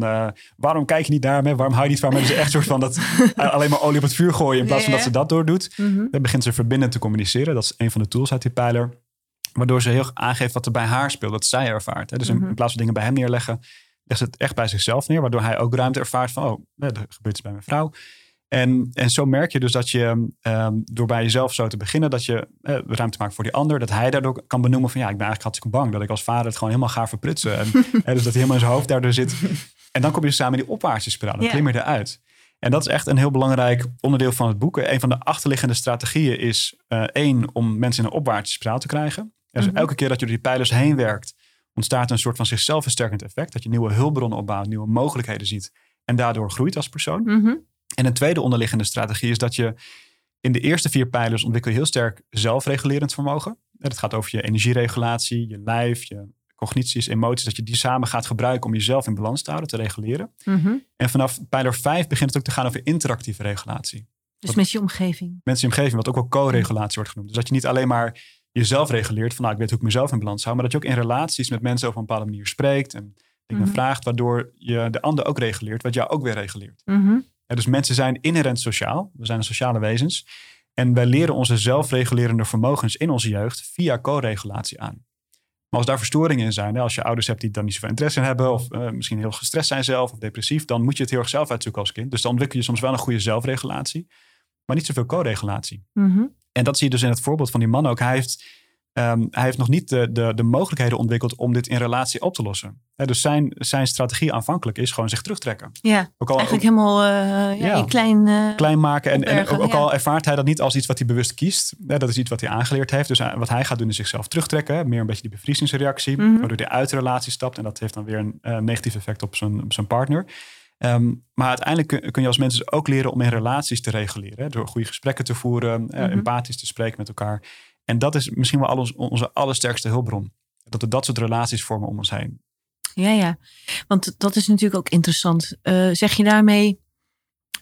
waarom kijk je niet naar me? Waarom hou je niet van me? Dus echt soort van dat alleen maar olie op het vuur gooien in plaats van dat ze dat doordoet. Mhm. Dan begint ze verbindend te communiceren. Dat is een van de tools uit die pijler. Waardoor ze heel erg aangeeft wat er bij haar speelt. Dat zij ervaart. Hè? Dus in, Mhm. in plaats van dingen bij hem neerleggen. Legt het echt bij zichzelf neer. Waardoor hij ook ruimte ervaart van... Oh, er gebeurt iets bij mijn vrouw. En, en zo merk je dus dat je ehm, door bij jezelf zo te beginnen... dat je eh, ruimte maakt voor die ander. Dat hij daardoor kan benoemen van... ja, ik ben eigenlijk hartstikke bang... dat ik als vader het gewoon helemaal ga verprutsen. En, dus dat hij helemaal in zijn hoofd daardoor zit. En dan kom je samen in die opwaartse spiraal. Dan Ja. klim je eruit. En dat is echt een heel belangrijk onderdeel van het boek. Een van de achterliggende strategieën is eh, één, om mensen in een opwaartse spiraal te krijgen. Dus Mhm. elke keer dat je door die pijlers heen werkt, ontstaat een soort van zichzelf versterkend effect. Dat je nieuwe hulpbronnen opbouwt, nieuwe mogelijkheden ziet en daardoor groeit als persoon. Mhm. En een tweede onderliggende strategie is dat je in de eerste vier pijlers ontwikkel je heel sterk zelfregulerend vermogen. En Dat gaat over je energieregulatie, je lijf, je cognities, emoties. Dat je die samen gaat gebruiken om jezelf in balans te houden, te reguleren. Mhm. En vanaf pijler 5 begint het ook te gaan over interactieve regulatie. Dus met je omgeving. In je omgeving, wat ook wel co-regulatie wordt genoemd. Dus dat je niet alleen maar jezelf reguleert, van nou, ik weet hoe ik mezelf in balans hou, maar dat je ook in relaties met mensen op een bepaalde manier spreekt en dingen Mhm. vraagt, waardoor je de ander ook reguleert, wat jou ook weer reguleert. Mhm. Ja, dus mensen zijn inherent sociaal, we zijn sociale wezens. En wij leren onze zelfregulerende vermogens in onze jeugd via co-regulatie aan. Maar als daar verstoringen in zijn, hè, als je ouders hebt die daar niet zoveel interesse in hebben, of eh, misschien heel gestrest zijn zelf, of depressief, dan moet je het heel erg zelf uitzoeken als kind. Dus dan ontwikkel je soms wel een goede zelfregulatie, maar niet zoveel co-regulatie. Mhm. En dat zie je dus in het voorbeeld van die man ook. Hij heeft, ehm, hij heeft nog niet de, de, de mogelijkheden ontwikkeld om dit in relatie op te lossen. Dus zijn, zijn strategie aanvankelijk is gewoon zich terugtrekken. Ja, Ook al, eigenlijk helemaal eh, ja, Ja. in klein... eh, klein maken. En, ook, ook ja. al ervaart hij dat niet als iets wat hij bewust kiest. Dat is iets wat hij aangeleerd heeft. Dus hij- wat hij gaat doen is zichzelf terugtrekken. Meer een beetje die bevriezingsreactie. Mhm. Waardoor hij uit de relatie stapt. En dat heeft dan weer een eh, negatief effect op zijn, op zijn partner. Ehm, maar uiteindelijk kun, kun je als mensen dus ook leren om in relaties te reguleren. Hè, door goede gesprekken te voeren. eh, Mhm. Empathisch te spreken met elkaar. En dat is misschien wel al ons, onze allersterkste hulpbron. Dat we dat soort relaties vormen om ons heen. Ja, ja. Want dat is natuurlijk ook interessant. Eh, zeg je daarmee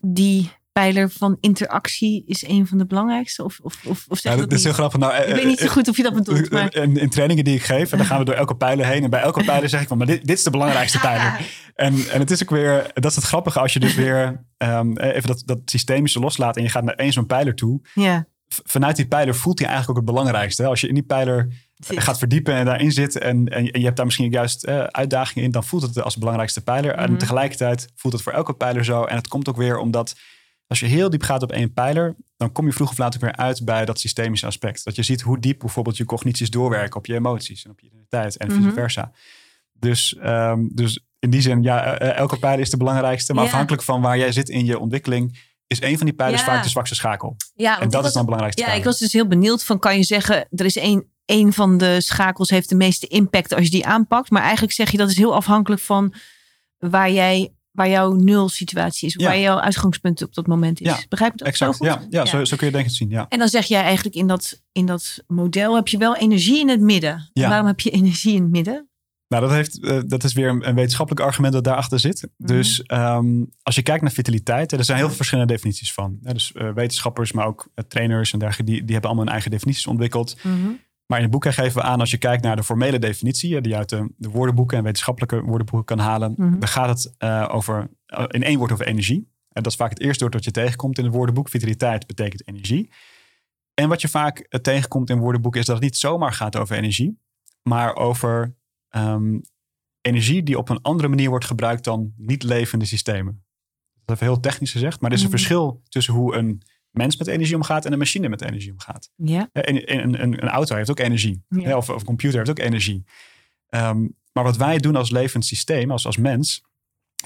die pijler van interactie is een van de belangrijkste? Of, of, of, of zeg Ja, dat dat is heel grappig. Nou, Ik eh, weet niet zo eh, goed of je dat bedoelt. Maar... In, in trainingen die ik geef, en dan gaan we door elke pijler heen. En bij elke pijler zeg ik van, maar dit, dit is de belangrijkste pijler. En, en het is ook weer, dat is het grappige als je dus weer ehm, even dat, dat systemische loslaat en je gaat naar één zo'n pijler toe. Ja, Vanuit die pijler voelt hij eigenlijk ook het belangrijkste. Als je in die pijler zit. gaat verdiepen en daarin zit en, en, je hebt daar misschien juist eh, uitdagingen in, dan voelt het als belangrijkste pijler. Mhm. En tegelijkertijd voelt het voor elke pijler zo. En het komt ook weer omdat als je heel diep gaat op één pijler, dan kom je vroeg of laat ook weer uit bij dat systemische aspect. Dat je ziet hoe diep bijvoorbeeld je cognities doorwerken op je emoties en op je identiteit en Mhm. vice versa. Dus, ehm, dus in die zin, ja, eh, eh, elke pijler is de belangrijkste. Maar Ja. afhankelijk van waar jij zit in je ontwikkeling, is een van die pijlers Ja. vaak de zwakste schakel. ja, En dat is dan het belangrijkste. Ja, ik was dus heel benieuwd van, kan je zeggen, er is één, één van de schakels heeft de meeste impact als je die aanpakt. Maar eigenlijk zeg je dat is heel afhankelijk van waar jij, waar jouw nul situatie is. Ja. Waar jouw uitgangspunt op dat moment is. Ja, Begrijp je dat Exact, zo goed? ja, ja, Zo, zo kun je denk ik het zien. Ja. En dan zeg jij eigenlijk in dat, in dat model heb je wel energie in het midden. En waarom heb je energie in het midden? Nou, dat, heeft, eh, dat is weer een, een wetenschappelijk argument dat daarachter zit. Mhm. Dus ehm, als je kijkt naar vitaliteit, er zijn heel veel verschillende definities van. Dus eh, wetenschappers, maar ook eh, trainers en dergelijke, die, die hebben allemaal hun eigen definities ontwikkeld. Maar in het boek geven we aan, als je kijkt naar de formele definitie, hè, die je uit de, de woordenboeken en wetenschappelijke woordenboeken kan halen, Mhm. dan gaat het eh, over, eh, in één woord over energie. En dat is vaak het eerste woord dat je tegenkomt in het woordenboek. Vitaliteit betekent energie. En wat je vaak eh, tegenkomt in woordenboeken is dat het niet zomaar gaat over energie, maar over ehm, energie die op een andere manier wordt gebruikt dan niet levende systemen. Dat is even heel technisch gezegd, maar er is een Mhm. verschil tussen hoe een mens met energie omgaat en een machine met energie omgaat. Ja. Een, een, een, een auto heeft ook energie. Ja. Of, of een computer heeft ook energie. Ehm, maar wat wij doen als levend systeem, als, als mens,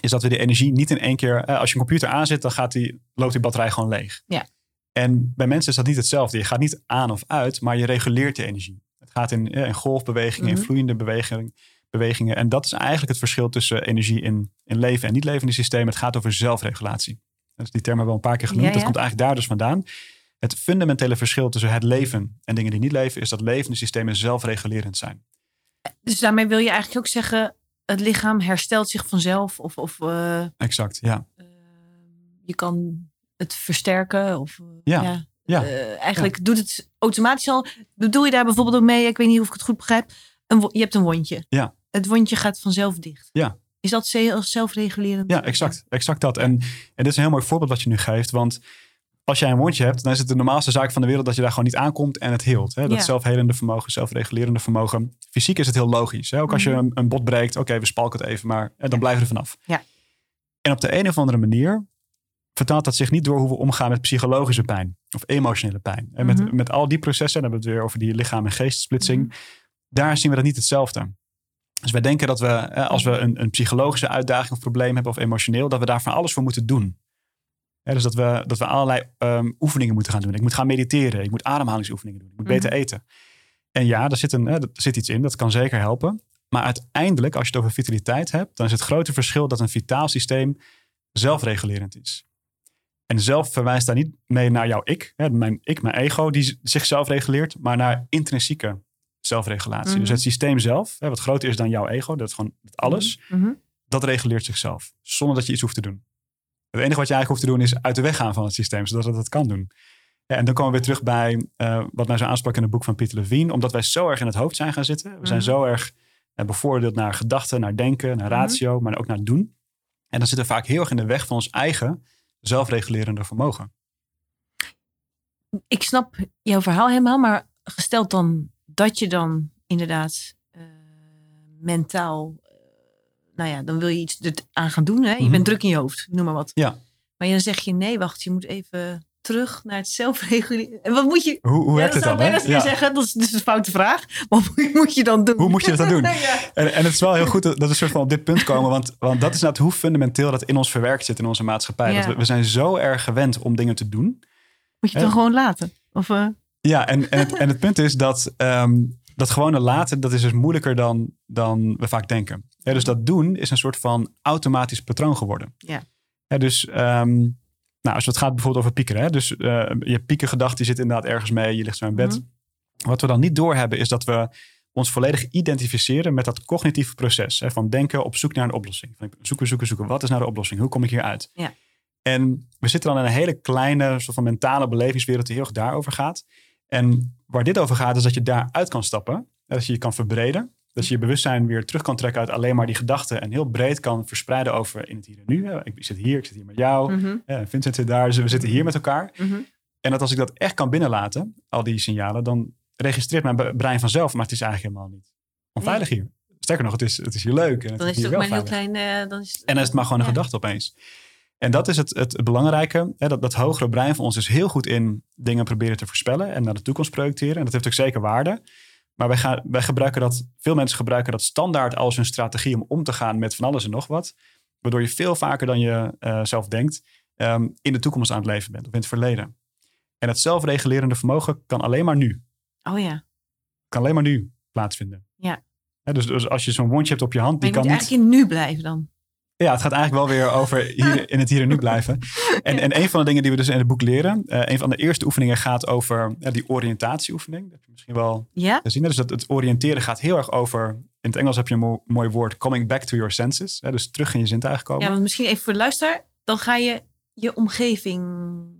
is dat we die energie niet in één keer. eh, als je een computer aanzet, dan gaat die, loopt die batterij gewoon leeg. Ja. En bij mensen is dat niet hetzelfde. Je gaat niet aan of uit, maar je reguleert de energie. Het gaat in, eh, in golfbewegingen, Mhm. in vloeiende bewegingen, bewegingen. En dat is eigenlijk het verschil tussen energie in, in leven en niet levende systemen. Het gaat over zelfregulatie. Is die term hebben we al een paar keer genoemd. Ja, ja. Dat komt eigenlijk daar dus vandaan. Het fundamentele verschil tussen het leven en dingen die niet leven, is dat levende systemen zelfregulerend zijn. Dus daarmee wil je eigenlijk ook zeggen, het lichaam herstelt zich vanzelf. Of, of eh, Exact, ja. eh, je kan het versterken. Of, eh, Ja, ja. Eh, eigenlijk doet het automatisch al. Bedoel je daar bijvoorbeeld ook mee? Ik weet niet of ik het goed begrijp. Een, je hebt een wondje. Ja. Het wondje gaat vanzelf dicht. Ja. Is dat ze- zelfregulerend? Ja, exact. Exact dat. En, en dit is een heel mooi voorbeeld wat je nu geeft. Want als jij een wondje hebt, dan is het de normaalste zaak van de wereld dat je daar gewoon niet aankomt en het heelt. Hè? Dat Ja. zelfhelende vermogen, zelfregulerende vermogen. Fysiek is het heel logisch. Hè? Ook als je Mhm. een, een bot breekt, oké, we spalken het even, maar hè, dan blijven we er vanaf. Ja. En op de een of andere manier vertaalt dat zich niet door hoe we omgaan met psychologische pijn of emotionele pijn. En met, Mhm. met al die processen, dan hebben we het weer over die lichaam- en geestsplitsing. Mhm. Daar zien we dat niet hetzelfde. Dus wij denken dat we, eh, als we een, een psychologische uitdaging of probleem hebben of emotioneel, dat we daar van alles voor moeten doen. Dus dat we, dat we allerlei ehm, oefeningen moeten gaan doen. Ik moet gaan mediteren, ik moet ademhalingsoefeningen doen, ik moet beter Mhm. eten. En ja, daar zit, een, hè, er zit iets in, dat kan zeker helpen. Maar uiteindelijk, als je het over vitaliteit hebt, dan is het grote verschil dat een vitaal systeem zelfregulerend is. En zelf verwijst daar niet mee naar jouw ik, hè, mijn ik, mijn ego, die zichzelf reguleert, maar naar intrinsieke zelfregulatie. Mhm. Dus het systeem zelf, hè, wat groter is dan jouw ego, dat is gewoon alles, Mhm. dat reguleert zichzelf. Zonder dat je iets hoeft te doen. Het enige wat je eigenlijk hoeft te doen is uit de weg gaan van het systeem, zodat het dat kan doen. Ja, en dan komen we weer terug bij eh, wat mij zo aansprak in het boek van Pieter Levine. Omdat wij zo erg in het hoofd zijn gaan zitten. We zijn Mhm. zo erg eh, bevoordeeld naar gedachten, naar denken, naar Mhm. ratio, maar ook naar doen. En dan zitten we vaak heel erg in de weg van ons eigen zelfregulerende vermogen. Ik snap jouw verhaal helemaal, maar gesteld dan dat je dan inderdaad eh, mentaal, eh, nou ja, dan wil je iets aan gaan doen. Hè? Je Mhm. bent druk in je hoofd, noem maar wat. Ja. Maar dan zeg je nee, wacht, je moet even terug naar het zelfreguleren. En wat moet je? Hoe, hoe ja, werkt dat het dan? hè? Ja. zeggen. Dat is dus een foute vraag. Maar wat moet je dan doen? Hoe moet je dat dan doen? ja. En, en het is wel heel goed dat we soort van op dit punt komen. Want, want dat is nou hoe fundamenteel dat in ons verwerkt zit in onze maatschappij. Dat we, we zijn zo erg gewend om dingen te doen. Moet je het dan gewoon laten? Of, eh, Ja, en, en, het, en het punt is dat ehm, dat gewone laten, dat is dus moeilijker dan, dan we vaak denken. Ja, dus dat doen is een soort van automatisch patroon geworden. Ja. Ja, dus ehm, nou, als het gaat bijvoorbeeld over piekeren. Hè? Dus eh, je piekengedachte die zit inderdaad ergens mee. Je ligt zo in bed. Mhm. Wat we dan niet doorhebben is dat we ons volledig identificeren met dat cognitieve proces. Hè? Van denken op zoek naar een oplossing. Van zoeken, zoeken, zoeken. Wat is nou de oplossing? Hoe kom ik hier uit? Ja. En we zitten dan in een hele kleine soort van mentale belevingswereld die heel erg daarover gaat. En waar dit over gaat is dat je daaruit kan stappen. Dat je je kan verbreden. Dat je je bewustzijn weer terug kan trekken uit alleen maar die gedachten. En heel breed kan verspreiden over in het hier en nu. Hè. Ik zit hier, ik zit hier met jou. mhm, Ja, Vincent zit daar, dus we zitten hier met elkaar. mhm. En dat als ik dat echt kan binnenlaten, al die signalen, dan registreert mijn brein vanzelf. Maar het is eigenlijk helemaal niet onveilig hier. Sterker nog, het is, het is hier leuk. En het Dan is het ook maar een heel veilig. klein... eh, dan is, En dan is het maar gewoon een Ja. gedachte opeens. En dat is het, het, belangrijke. Hè, dat, dat hogere brein van ons is heel goed in dingen proberen te voorspellen en naar de toekomst projecteren. En dat heeft ook zeker waarde. Maar wij, gaan, wij gebruiken dat, veel mensen gebruiken dat standaard als hun strategie om om te gaan met van alles en nog wat. Waardoor je veel vaker dan je eh, zelf denkt ehm, in de toekomst aan het leven bent of in het verleden. En het zelfregulerende vermogen kan alleen maar nu. Oh ja. Kan alleen maar nu plaatsvinden. Ja. Hè, dus, dus als je zo'n wondje hebt op je hand, Maar die je kan moet niet... eigenlijk in nu blijven dan. Ja, het gaat eigenlijk wel weer over hier, in het hier en nu blijven. En, en een van de dingen die we dus in het boek leren, eh, een van de eerste oefeningen gaat over ja, die oriëntatieoefening. Dat heb je misschien wel Ja? gezien. Dus dat het oriënteren gaat heel erg over, in het Engels heb je een mo- mooi woord, coming back to your senses. Hè? Dus terug in je zintuigen komen. Ja, want misschien even voor de luisteraar. Dan ga je je omgeving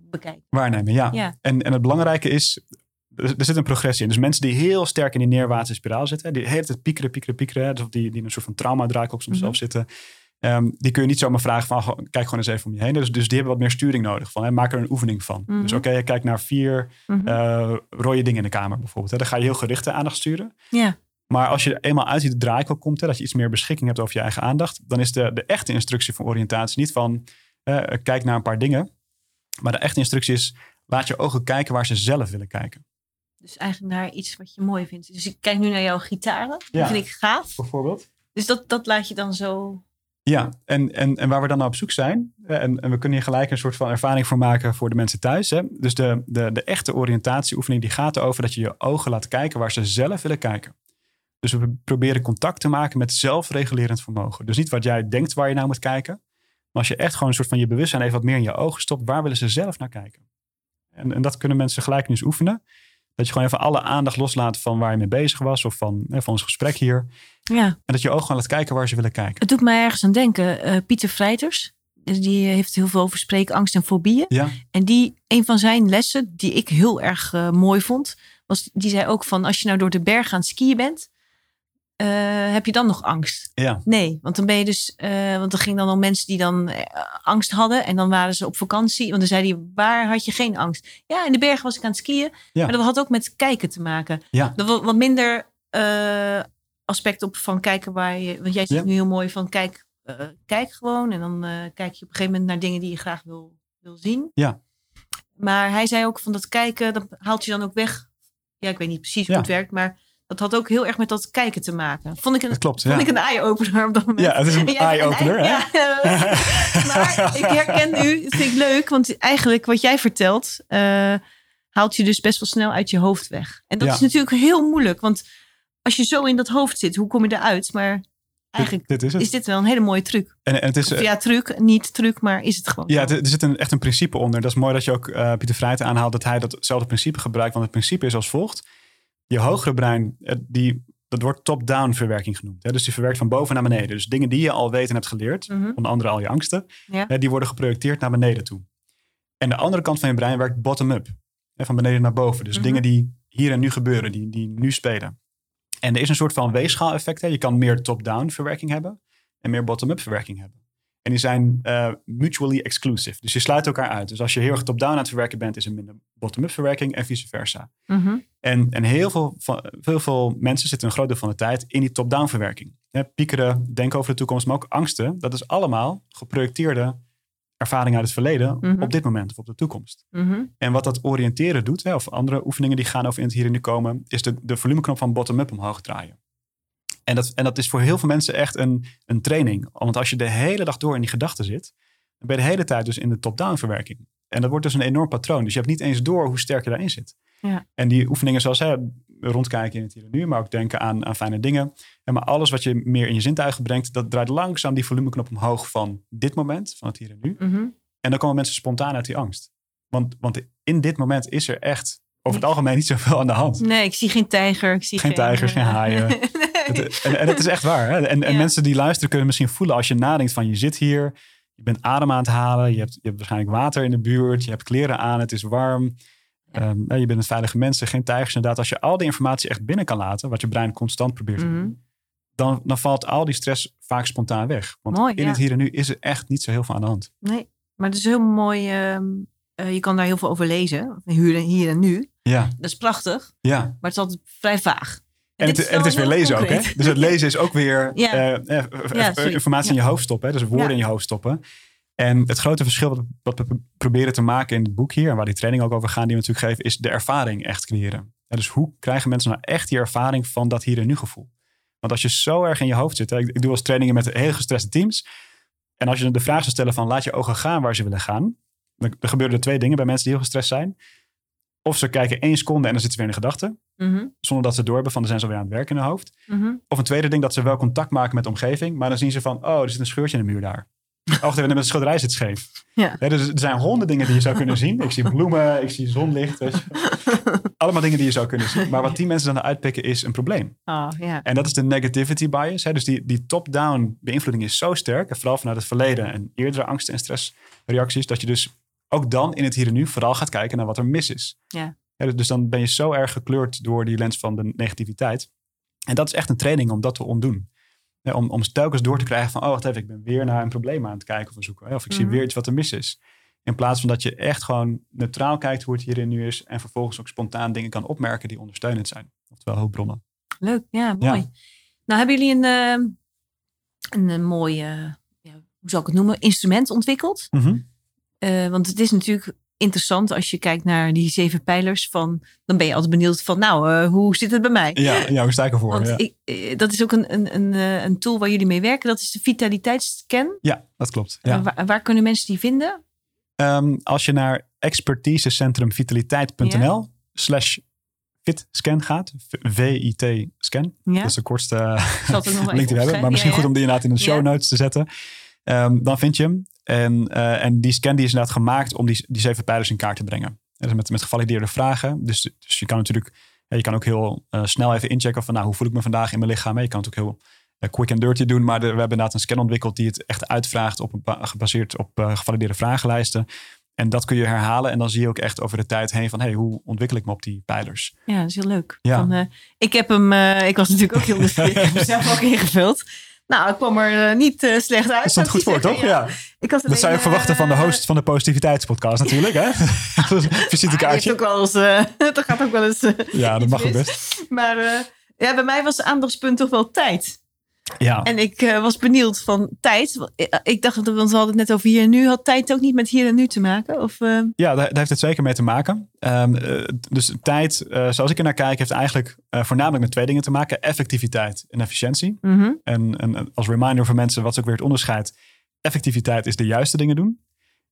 bekijken. Waarnemen, ja. Ja. En, en het belangrijke is, er, er zit een progressie in. Dus mensen die heel sterk in die neerwaartse spiraal zitten, die hele tijd piekeren, piekeren, piekeren, dus die, die in een soort van trauma-draaikolk soms Mhm. zelf zitten, Ehm, die kun je niet zomaar vragen van, "Goh, kijk gewoon eens even om je heen. Dus, dus die hebben wat meer sturing nodig van. Hè? Maak er een oefening van. Mhm. Dus oké, je kijkt naar vier Mhm. eh, rode dingen in de kamer bijvoorbeeld. Hè? Dan ga je heel gerichte aandacht sturen. Maar als je er eenmaal uit die draaikel komt, hè, dat je iets meer beschikking hebt over je eigen aandacht, dan is de, de echte instructie van oriëntatie niet van eh, kijk naar een paar dingen. Maar de echte instructie is laat je ogen kijken waar ze zelf willen kijken. Dus eigenlijk naar iets wat je mooi vindt. Dus ik kijk nu naar jouw gitaren. Die Ja. vind ik gaaf. Bijvoorbeeld. Dus dat, dat laat je dan zo... Ja, en, en, en waar we dan naar op zoek zijn, eh, en, en we kunnen hier gelijk een soort van ervaring voor maken voor de mensen thuis. Hè? Dus de, de, de echte oriëntatieoefening die gaat erover dat je je ogen laat kijken waar ze zelf willen kijken. Dus we proberen contact te maken met zelfregulerend vermogen. Dus niet wat jij denkt waar je naar moet kijken. Maar als je echt gewoon een soort van je bewustzijn even wat meer in je ogen stopt, waar willen ze zelf naar kijken? En, en dat kunnen mensen gelijk nu eens oefenen. Dat je gewoon even alle aandacht loslaat van waar je mee bezig was of van, hè, van ons gesprek hier. Ja, En dat je ogen gewoon laat kijken waar ze willen kijken. het doet mij ergens aan denken. Eh, Pieter Vrijters, die heeft heel veel over spreekangst en fobieën. Ja, En die, een van zijn lessen, die ik heel erg eh, mooi vond, was, die zei ook van, als je nou door de berg aan het skiën bent, eh, heb je dan nog angst? ja, Nee, want dan ben je dus, eh, want er ging dan om mensen die dan eh, angst hadden en dan waren ze op vakantie. Want dan zei hij, waar had je geen angst? Ja, in de bergen was ik aan het skiën. Ja. Maar dat had ook met kijken te maken. Ja. Er wat, wat minder aspect op van kijken waar je, want jij zegt Ja. nu heel mooi van kijk, kijk gewoon en dan kijk je op een gegeven moment naar dingen die je graag wil, wil zien. Ja. Maar hij zei ook van dat kijken, dat haalt je dan ook weg. Ja, ik weet niet precies hoe het werkt, maar dat had ook heel erg met dat kijken te maken. Vond ik een, dat klopt. vond ja. ik een eye-opener op dat moment. Ja, het is een eye-opener, ja, maar ik herken nu, het vind ik leuk, want eigenlijk wat jij vertelt, eh, haalt je dus best wel snel uit je hoofd weg. En dat Ja. is natuurlijk heel moeilijk, want als je zo in dat hoofd zit, hoe kom je eruit? Maar eigenlijk dit, dit is dit wel een hele mooie truc. en, en het is, Of eh, ja, truc, niet truc, maar is het gewoon ja, er zit een, echt een principe onder. Dat is mooi dat je ook eh, Pieter Vrijten aanhaalt dat hij datzelfde principe gebruikt. Want het principe is als volgt. Je hogere brein, eh, die, dat wordt top-down verwerking genoemd. Hè? Dus die verwerkt van boven naar beneden. Dus dingen die je al weet en hebt geleerd, Mhm. onder andere al je angsten, Ja. hè, die worden geprojecteerd naar beneden toe. En de andere kant van je brein werkt bottom-up. Van beneden naar boven. Dus Mhm. dingen die hier en nu gebeuren, die, die nu spelen. En er is een soort van weegschaaleffect. Je kan meer top-down verwerking hebben en meer bottom-up verwerking hebben. En die zijn eh, mutually exclusive. Dus je sluit elkaar uit. Dus als je heel erg top-down aan het verwerken bent, is er minder bottom-up verwerking en vice versa. Mhm. En, en heel veel, van, veel, veel mensen zitten een groot deel van de tijd in die top-down verwerking. Piekeren, denken over de toekomst, maar ook angsten. Dat is allemaal geprojecteerde ervaring uit het verleden Mhm. op dit moment of op de toekomst. Mhm. En wat dat oriënteren doet, hè, of andere oefeningen die gaan over in het hier en nu komen, is de, de volumeknop van bottom-up omhoog draaien. En dat, en dat is voor heel veel mensen echt een, een training. Want als je de hele dag door in die gedachten zit, dan ben je de hele tijd dus in de top-down verwerking. En dat wordt dus een enorm patroon. Dus je hebt niet eens door hoe sterk je daarin zit. Ja. En die oefeningen zoals hè, rondkijken in het hier en nu, maar ook denken aan, aan fijne dingen. En maar alles wat je meer in je zintuigen brengt, dat draait langzaam die volumeknop omhoog van dit moment, van het hier en nu. Mhm. En dan komen mensen spontaan uit die angst. Want, want in dit moment is er echt over het algemeen niet zoveel aan de hand. Nee, ik zie geen tijger. Ik zie Geen tijgers, geen eh, haaien. Het- en, en het is echt waar. Hè? En, en Ja. mensen die luisteren kunnen misschien voelen als je nadenkt van je zit hier, je bent adem aan het halen, je hebt, je hebt waarschijnlijk water in de buurt, je hebt kleren aan, het is warm. Ehm, je bent een veilige mensen, geen tijgers. Inderdaad, als je al die informatie echt binnen kan laten, wat je brein constant probeert te Mhm. doen, dan, dan valt al die stress vaak spontaan weg. Want Mooi, in ja. het hier en nu is er echt niet zo heel veel aan de hand. Nee, maar het is heel mooi. ehm, eh, je kan daar heel veel over lezen. Hier, en- hier en nu. Ja, Dat is prachtig, ja. maar het is altijd vrij vaag. En het, en het wel is weer lezen ook, hè? Dus het lezen is ook weer Ja. eh, eh, Ja, informatie in je hoofd stoppen. Hè? Dus woorden in je hoofd stoppen. En het grote verschil wat, wat we proberen te maken in het boek hier... en waar die training ook over gaan die we natuurlijk geven... is de ervaring echt creëren. Dus hoe krijgen mensen nou echt die ervaring van dat hier en nu gevoel? Want als je zo erg in je hoofd zit... Hè? Ik, ik doe als trainingen met hele gestreste teams... en als je de vraag zou stellen van... laat je ogen gaan waar ze willen gaan... dan, dan gebeuren er twee dingen bij mensen die heel gestrest zijn. Of ze kijken één seconde en dan zitten ze weer in de gedachten Mhm, zonder dat ze doorhebben van, dan zijn ze alweer aan het werk in hun hoofd. mhm. Of een tweede ding, dat ze wel contact maken met de omgeving, maar dan zien ze van, oh, er zit een scheurtje in de muur daar. Oh, met een schilderij zit scheef. Ja. Dus er zijn honderd dingen die je zou kunnen zien. Ik zie bloemen, ik zie zonlicht. Allemaal dingen die je zou kunnen zien. Maar wat die mensen dan uitpikken is een probleem. Oh. En dat is de negativity bias. Hè? Dus die, die top-down beïnvloeding is zo sterk, en vooral vanuit het verleden en eerdere angsten en stressreacties, dat je dus ook dan in het hier en nu vooral gaat kijken naar wat er mis is. Ja. Dus- dus dan ben je zo erg gekleurd door die lens van de negativiteit. En dat is echt een training om dat te ontdoen. Ja, om, om telkens door te krijgen van, oh wacht even, ik ben weer naar een probleem aan het kijken of zoeken. Of ik zie Mhm. weer iets wat er mis is. In plaats van dat je echt gewoon neutraal kijkt hoe het hierin nu is. En vervolgens ook spontaan dingen kan opmerken die ondersteunend zijn. Oftewel hulpbronnen. Leuk, ja, mooi. Ja. Nou, hebben jullie een, eh, een, een mooi, eh, ja, hoe zal ik het noemen, instrument ontwikkeld? Eh, want het is natuurlijk interessant als je kijkt naar die zeven pijlers. Van, dan ben je altijd benieuwd van, nou, eh, hoe zit het bij mij? Ja, ja, hoe sta ik ervoor? Ja. ik, eh, dat is ook een, een, een, een tool waar jullie mee werken. Dat is de vitaliteitsscan. ja, dat klopt. Ja. Waar, waar kunnen mensen die vinden? Ehm, als je naar expertisecentrumvitaliteit.nl slash fitscan gaat, V-I-T scan, Ja, dat is de kortste link die we hebben. Maar misschien goed om die inderdaad in de show notes te zetten. Ehm, dan vind je hem. En, eh, en die scan die is inderdaad gemaakt om die, die zeven pijlers in kaart te brengen. En dus met, met gevalideerde vragen. Dus, dus je kan natuurlijk, ja, je kan ook heel eh, snel even inchecken van nou, hoe voel ik me vandaag in mijn lichaam. Je kan het ook heel eh, quick and dirty doen. Maar de- we hebben inderdaad een scan ontwikkeld die het echt uitvraagt op een, gebaseerd op gevalideerde vragenlijsten. En dat kun je herhalen. En dan zie je ook echt over de tijd heen van hey, hoe ontwikkel ik me op die pijlers. Ja, dat is heel leuk. Ja. Van, ik heb hem, ik was natuurlijk ook heel nieuwsgierig. Ik heb hem zelf ook ingevuld. Nou, ik kwam er eh, niet eh, slecht uit. Dat stond goed voor, zeggen. toch? Ja. Ik Dat zou je ook verwachten van de host. host van de Positiviteitspodcast natuurlijk. Hè? Visitekaartje. ook wel eens, eh, dat gaat ook wel eens. eh, Ja, dat mag ook best. Maar eh, ja, bij mij was het aandachtspunt toch wel tijd. Ja, En ik eh, was benieuwd van tijd. Eh, Ik dacht, want we hadden het net over hier en nu. Had tijd ook niet met hier en nu te maken? Of, eh, ja daar, daar heeft het zeker mee te maken. Ehm, eh, dus tijd, eh, zoals ik er naar kijk, heeft eigenlijk eh, voornamelijk met twee dingen te maken. Effectiviteit en efficiëntie. mhm, En, en als reminder voor mensen, wat is ook weer het onderscheid. Effectiviteit is de juiste dingen doen.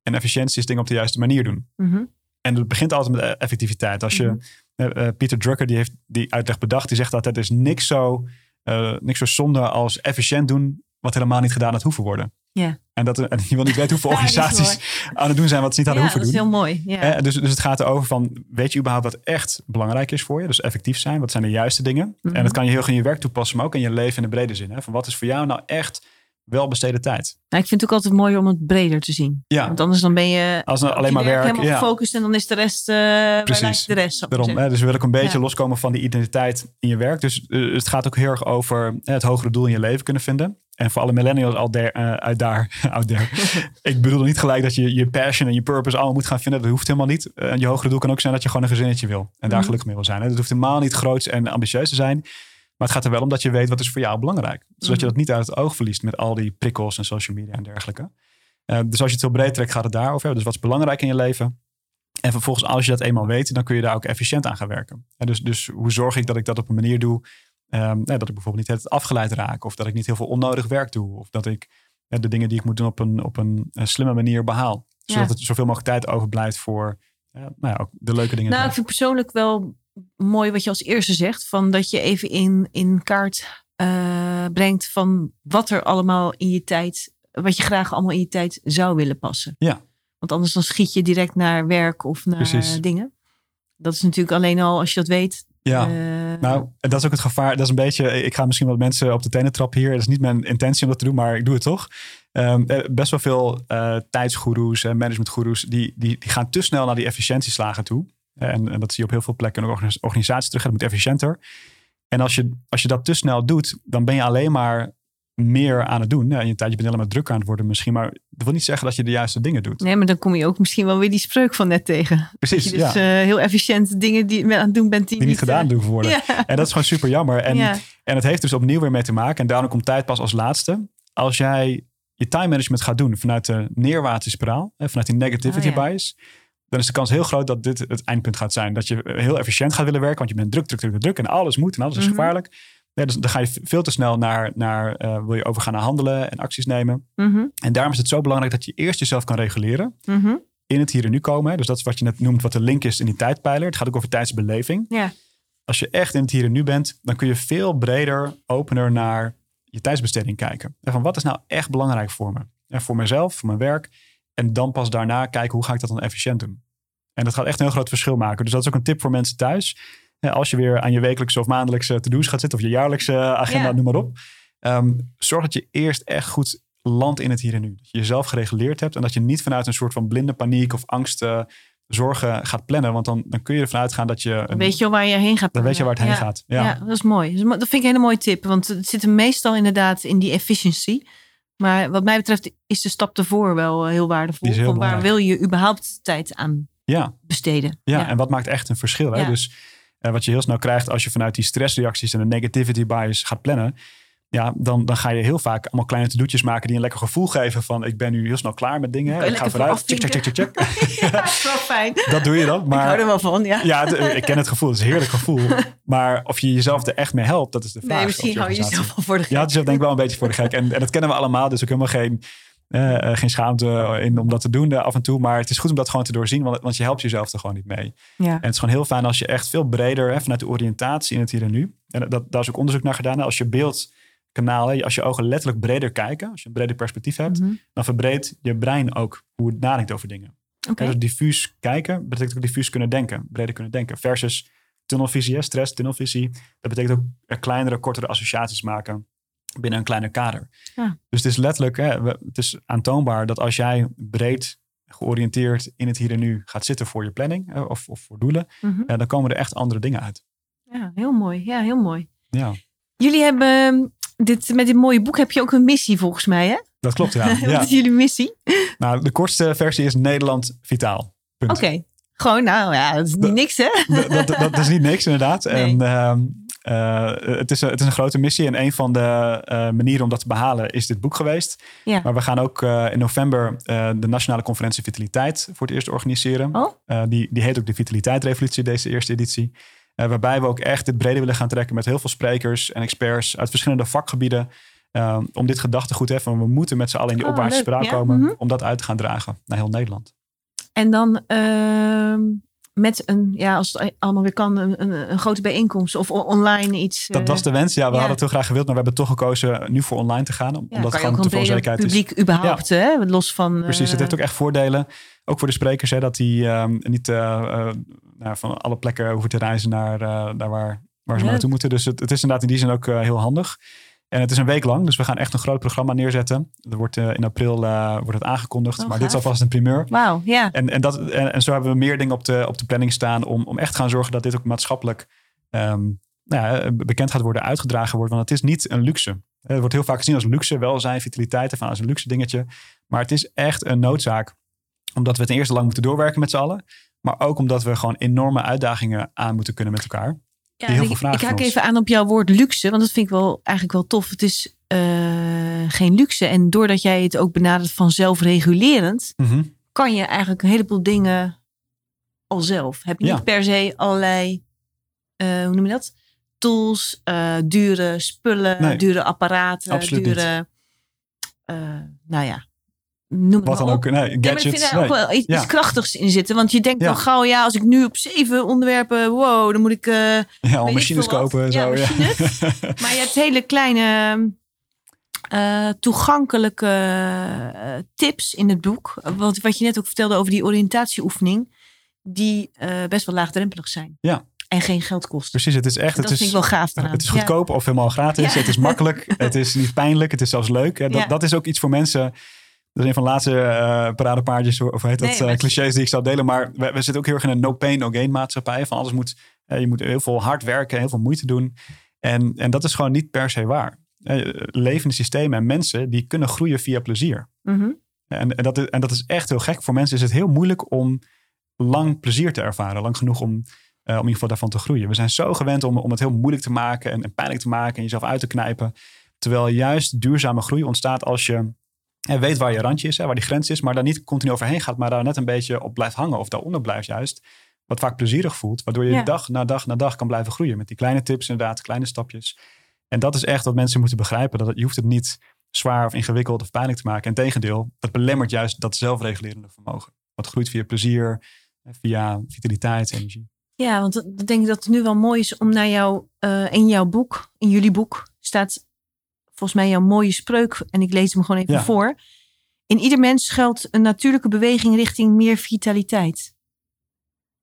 En efficiëntie is dingen op de juiste manier doen. mhm. En het begint altijd met effectiviteit. Als je, eh, eh, Pieter Drucker, die heeft die uitleg bedacht. Die zegt altijd, er is niks zo, eh, niks zo zonde als efficiënt doen... wat helemaal niet gedaan had hoeven worden. Ja. En, dat, en je wil niet weten hoeveel Ja, organisaties aan het doen zijn... wat ze niet hadden Ja, dat hoeven is doen. heel mooi. Ja. Eh, dus, dus het gaat erover van, weet je überhaupt wat echt belangrijk is voor je? Dus effectief zijn, wat zijn de juiste dingen? Mhm. En dat kan je heel goed in je werk toepassen, maar ook in je leven in de brede zin. Hè? Van wat is voor jou nou echt wel besteden tijd? Nou, ik vind het ook altijd mooi om het breder te zien. Ja, Want anders dan ben je als het alleen maar werk. helemaal Ja, gefocust en dan is de rest, eh waar Precies. de rest. daarom. Hè? Dus wil ik een beetje Ja. loskomen van die identiteit in je werk. Dus eh, het gaat ook heel erg over hè, het hogere doel in je leven kunnen vinden. En voor alle millennials al der, eh, uit daar, out there. ik bedoel niet gelijk dat je je passion en je purpose allemaal moet gaan vinden. Dat hoeft helemaal niet. Eh, En je hogere doel kan ook zijn dat je gewoon een gezinnetje wil. En daar Mhm. gelukkig mee wil zijn. Hè? Dat hoeft helemaal niet groots en ambitieus te zijn. Maar het gaat er wel om dat je weet wat is voor jou belangrijk. Zodat je Mhm. dat niet uit het oog verliest met al die prikkels en social media en dergelijke. Eh, dus als je het heel breed trekt, gaat het daarover. hebben. Dus wat is belangrijk in je leven? En vervolgens, als je dat eenmaal weet, dan kun je daar ook efficiënt aan gaan werken. En dus, dus hoe zorg ik dat ik dat op een manier doe ehm, nee, dat ik bijvoorbeeld niet het afgeleid raak, of dat ik niet heel veel onnodig werk doe, of dat ik eh, de dingen die ik moet doen op een, op een, eh, slimme manier behaal. Zodat Ja. het zoveel mogelijk tijd overblijft voor nou ja, ook de leuke dingen. Nou, ik vind persoonlijk wel mooi wat je als eerste zegt. Van dat je even in, in kaart eh, brengt van wat er allemaal in je tijd, wat je graag allemaal in je tijd zou willen passen. Ja. Want anders dan schiet je direct naar werk of naar Precies. eh, dingen. Dat is natuurlijk alleen al als je dat weet. ja. eh, Nou, en dat is ook het gevaar. Dat is een beetje. Ik ga misschien wat mensen op de tenen trappen hier. Dat is niet mijn intentie om dat te doen, maar ik doe het toch. Ehm, eh, best wel veel eh tijdsgoeroes en managementgoeroes. Die, die, die gaan te snel naar die efficiëntieslagen toe. En, en dat zie je op heel veel plekken in organis- organisaties terug. Het moet efficiënter. En als je, als je dat te snel doet, dan ben je alleen maar meer aan het doen. Ja, in je tijd, je bent alleen maar druk aan het worden misschien. Maar dat wil niet zeggen dat je de juiste dingen doet. Nee, maar dan kom je ook misschien wel weer die spreuk van net tegen. Precies, Dat je dus ja. eh, heel efficiënt dingen die je aan het doen bent die, Die niet gedaan eh, doen worden. Ja. En dat is gewoon super jammer. En. En het heeft dus opnieuw weer mee te maken. En daarom komt tijd pas als laatste. Als jij je time management gaat doen vanuit de neerwaartse spiraal, hè, vanuit die negativity Oh, ja. bias, dan is de kans heel groot dat dit het eindpunt gaat zijn. Dat je heel efficiënt gaat willen werken, want je bent druk, druk, druk, druk en alles moet en alles is Mhm. gevaarlijk. Ja, dus dan ga je veel te snel naar, naar eh, wil je overgaan naar handelen en acties nemen. Mhm, En daarom is het zo belangrijk dat je eerst jezelf kan reguleren. mhm. In het hier en nu komen. Dus dat is wat je net noemt, wat de link is in die tijdpijler. Het gaat ook over tijdsbeleving als je echt in het hier en nu bent, dan kun je veel breder, opener naar je tijdsbesteding kijken. En van wat is nou echt belangrijk voor me? En voor mezelf, voor mijn werk. En dan pas daarna kijken hoe ga ik dat dan efficiënt doen. En dat gaat echt een heel groot verschil maken. Dus dat is ook een tip voor mensen thuis. Als je weer aan je wekelijkse of maandelijkse to-do's gaat zitten, of je jaarlijkse agenda, Ja. noem maar op. Ehm, zorg dat je eerst echt goed landt in het hier en nu. Dat je jezelf gereguleerd hebt en dat je niet vanuit een soort van blinde paniek of angst eh, zorgen gaat plannen. Want dan, dan kun je ervan uitgaan dat je... Dan Een, weet je waar je heen gaat. dan weet je waar het heen Ja. gaat. Ja. Ja. dat is mooi. Dat vind ik een hele mooie tip. Want het zit meestal inderdaad in die efficiency. Maar wat mij betreft is de stap ervoor wel eh, heel waardevol. Heel waar wil je überhaupt tijd aan ja. besteden? Ja, en wat maakt echt een verschil? Hè? Ja. Dus eh, wat je heel snel krijgt als je vanuit die stressreacties en de negativity bias gaat plannen. Ja, dan, dan ga je heel vaak allemaal kleine to-do'tjes maken die een lekker gevoel geven van ik ben nu heel snel klaar met dingen. Ik ga vooruit. Check, check, check, check, ja, dat is wel fijn. Dat doe je dan. Ik hou Maar er wel van, ja. ja, ik ken het gevoel. Het is een heerlijk gevoel. Maar of je jezelf er echt mee helpt, dat is de vraag. Nee, misschien hou je jezelf wel voor de gek. Ja, het is denk ik wel een beetje voor de gek. En, en dat kennen we allemaal. Dus ook helemaal geen, eh, geen schaamte in om dat te doen eh, af en toe. Maar het is goed om dat gewoon te doorzien. Want, want je helpt jezelf er gewoon niet mee. Ja. En het is gewoon heel fijn als je echt veel breder hè, vanuit de oriëntatie in het hier en nu. En dat, daar is ook onderzoek naar gedaan. Als je beeldkanaal, hè, als je ogen letterlijk breder kijken, als je een breder perspectief hebt, Mhm. dan verbreedt je brein ook hoe het nadenkt over dingen. Dus diffuus kijken betekent ook diffuus kunnen denken, breder kunnen denken. Versus tunnelvisie, hè, stress, tunnelvisie. Dat betekent ook kleinere, kortere associaties maken binnen een kleiner kader. Ja. Dus het is letterlijk, hè, het is aantoonbaar dat als jij breed georiënteerd in het hier en nu gaat zitten voor je planning hè, of, of voor doelen, Mhm. ja, dan komen er echt andere dingen uit. Ja, heel mooi. Ja, heel mooi. Ja, Jullie hebben dit, met dit mooie boek heb je ook een missie volgens mij, hè? dat klopt. Ja. Wat ja. is jullie missie? Nou, de kortste versie is Nederland Vitaal. Oké. Gewoon, nou ja, dat is niet Dat- niks, hè? dat, dat, dat is niet niks, inderdaad. Nee. En ehm, eh, het, is, een- het is een grote missie. En een van de eh, manieren om dat te behalen is dit boek geweest. Ja. Maar we gaan ook eh, in november eh, de Nationale Conferentie Vitaliteit voor het eerst organiseren. Oh. Eh, die, die heet ook de Vitaliteitrevolutie, deze eerste editie. Eh, waarbij we ook echt dit breder willen gaan trekken met heel veel sprekers en experts uit verschillende vakgebieden. eh, om dit gedachtegoed, hè, van we moeten met z'n allen in die Oh, opwaartse leuk, spraak ja. komen. Mhm. Om dat uit te gaan dragen naar heel Nederland. En dan ehm, met een, ja, als het allemaal weer kan, een, een, een grote bijeenkomst of online iets. Dat eh, was de wens. Ja, we ja. hadden het heel graag gewild, maar we hebben toch gekozen nu voor online te gaan. ja, omdat het gewoon te veel zekerheid is. publiek überhaupt, hè? Los van... Precies, het eh, heeft ook echt voordelen. Ook voor de sprekers, hè, dat die ehm, niet eh, eh, nou, van alle plekken hoeven te reizen naar, eh, naar waar, waar ze naartoe moeten. Dus het, het is inderdaad in die zin ook eh, heel handig. En het is een week lang, dus we gaan echt een groot programma neerzetten. Er wordt eh, in april eh, wordt het aangekondigd, Oh, maar dit is alvast een primeur. Wauw, ja. En, en, dat, en, en zo hebben we meer dingen op de, op de planning staan om, om echt te gaan zorgen dat dit ook maatschappelijk ehm, nou ja, bekend gaat worden, uitgedragen wordt. Want het is niet een luxe. Het wordt heel vaak gezien als luxe, welzijn, vitaliteit, van als een luxe dingetje. Maar het is echt een noodzaak, omdat we ten eerste lang moeten doorwerken met z'n allen. Maar ook omdat we gewoon enorme uitdagingen aan moeten kunnen met elkaar. Ja, heel en veel ik, vragen ik haak even aan op jouw woord luxe, want dat vind ik wel eigenlijk wel tof. Het is eh, geen luxe. En doordat jij het ook benadert van zelfregulerend, kan je eigenlijk een heleboel dingen al zelf. Heb je Ja. niet per se allerlei, eh, hoe noem je dat? Tools, eh, dure spullen, Nee, dure apparaten, dure, nou ja, noem Wat dan maar ook, nee, Ja, maar ik vind gadgets. daar ook wel iets, Ja. krachtigs in zitten. Want je denkt Ja. wel gauw, ja, als ik nu op zeven onderwerpen, wow, dan moet ik... eh, Ja, al machines kopen en Ja, zo. machines. Maar je hebt hele kleine eh, toegankelijke eh, tips in het boek. Wat, wat je net ook vertelde over die oriëntatieoefening. Die best wel laagdrempelig zijn. Ja. En geen geld kosten. Precies, het is echt... dat het is, vind ik wel gaaf daaraan. Het is goedkoop of helemaal gratis. Ja. Het is makkelijk. het is niet pijnlijk. Het is zelfs leuk. Dat, Ja. dat is ook iets voor mensen. Dat is een van de laatste eh paradepaardjes, of heet dat, Nee, eh, clichés die ik zou delen. Maar we, we zitten ook heel erg in een no pain, no gain maatschappij. Van alles moet, je moet heel veel hard werken, heel veel moeite doen. En, en dat is gewoon niet per se waar. Eh, levende systemen en mensen, die kunnen groeien via plezier. Mhm. En, en, dat is, en dat is echt heel gek. Voor mensen is het heel moeilijk om lang plezier te ervaren. Lang genoeg om, om in ieder geval daarvan te groeien. We zijn zo gewend om, om het heel moeilijk te maken en, en pijnlijk te maken en jezelf uit te knijpen. Terwijl juist duurzame groei ontstaat als je eh, weet waar je randje is, hè, waar die grens is, maar daar niet continu overheen gaat, maar daar net een beetje op blijft hangen of daaronder blijft juist. Wat vaak plezierig voelt, waardoor je Ja. dag na dag na dag kan blijven groeien. Met die kleine tips inderdaad, kleine stapjes. En dat is echt wat mensen moeten begrijpen. Dat het- je hoeft het niet zwaar of ingewikkeld of pijnlijk te maken. Integendeel, het belemmert juist dat zelfregulerende vermogen. Wat groeit via plezier, eh, via vitaliteit, energie. Ja, want dan denk ik dat het nu wel mooi is om naar jou, eh, in jouw boek, in jullie boek, staat volgens mij jouw mooie spreuk. En ik lees hem gewoon even Ja. voor. In ieder mens schuilt een natuurlijke beweging richting meer vitaliteit.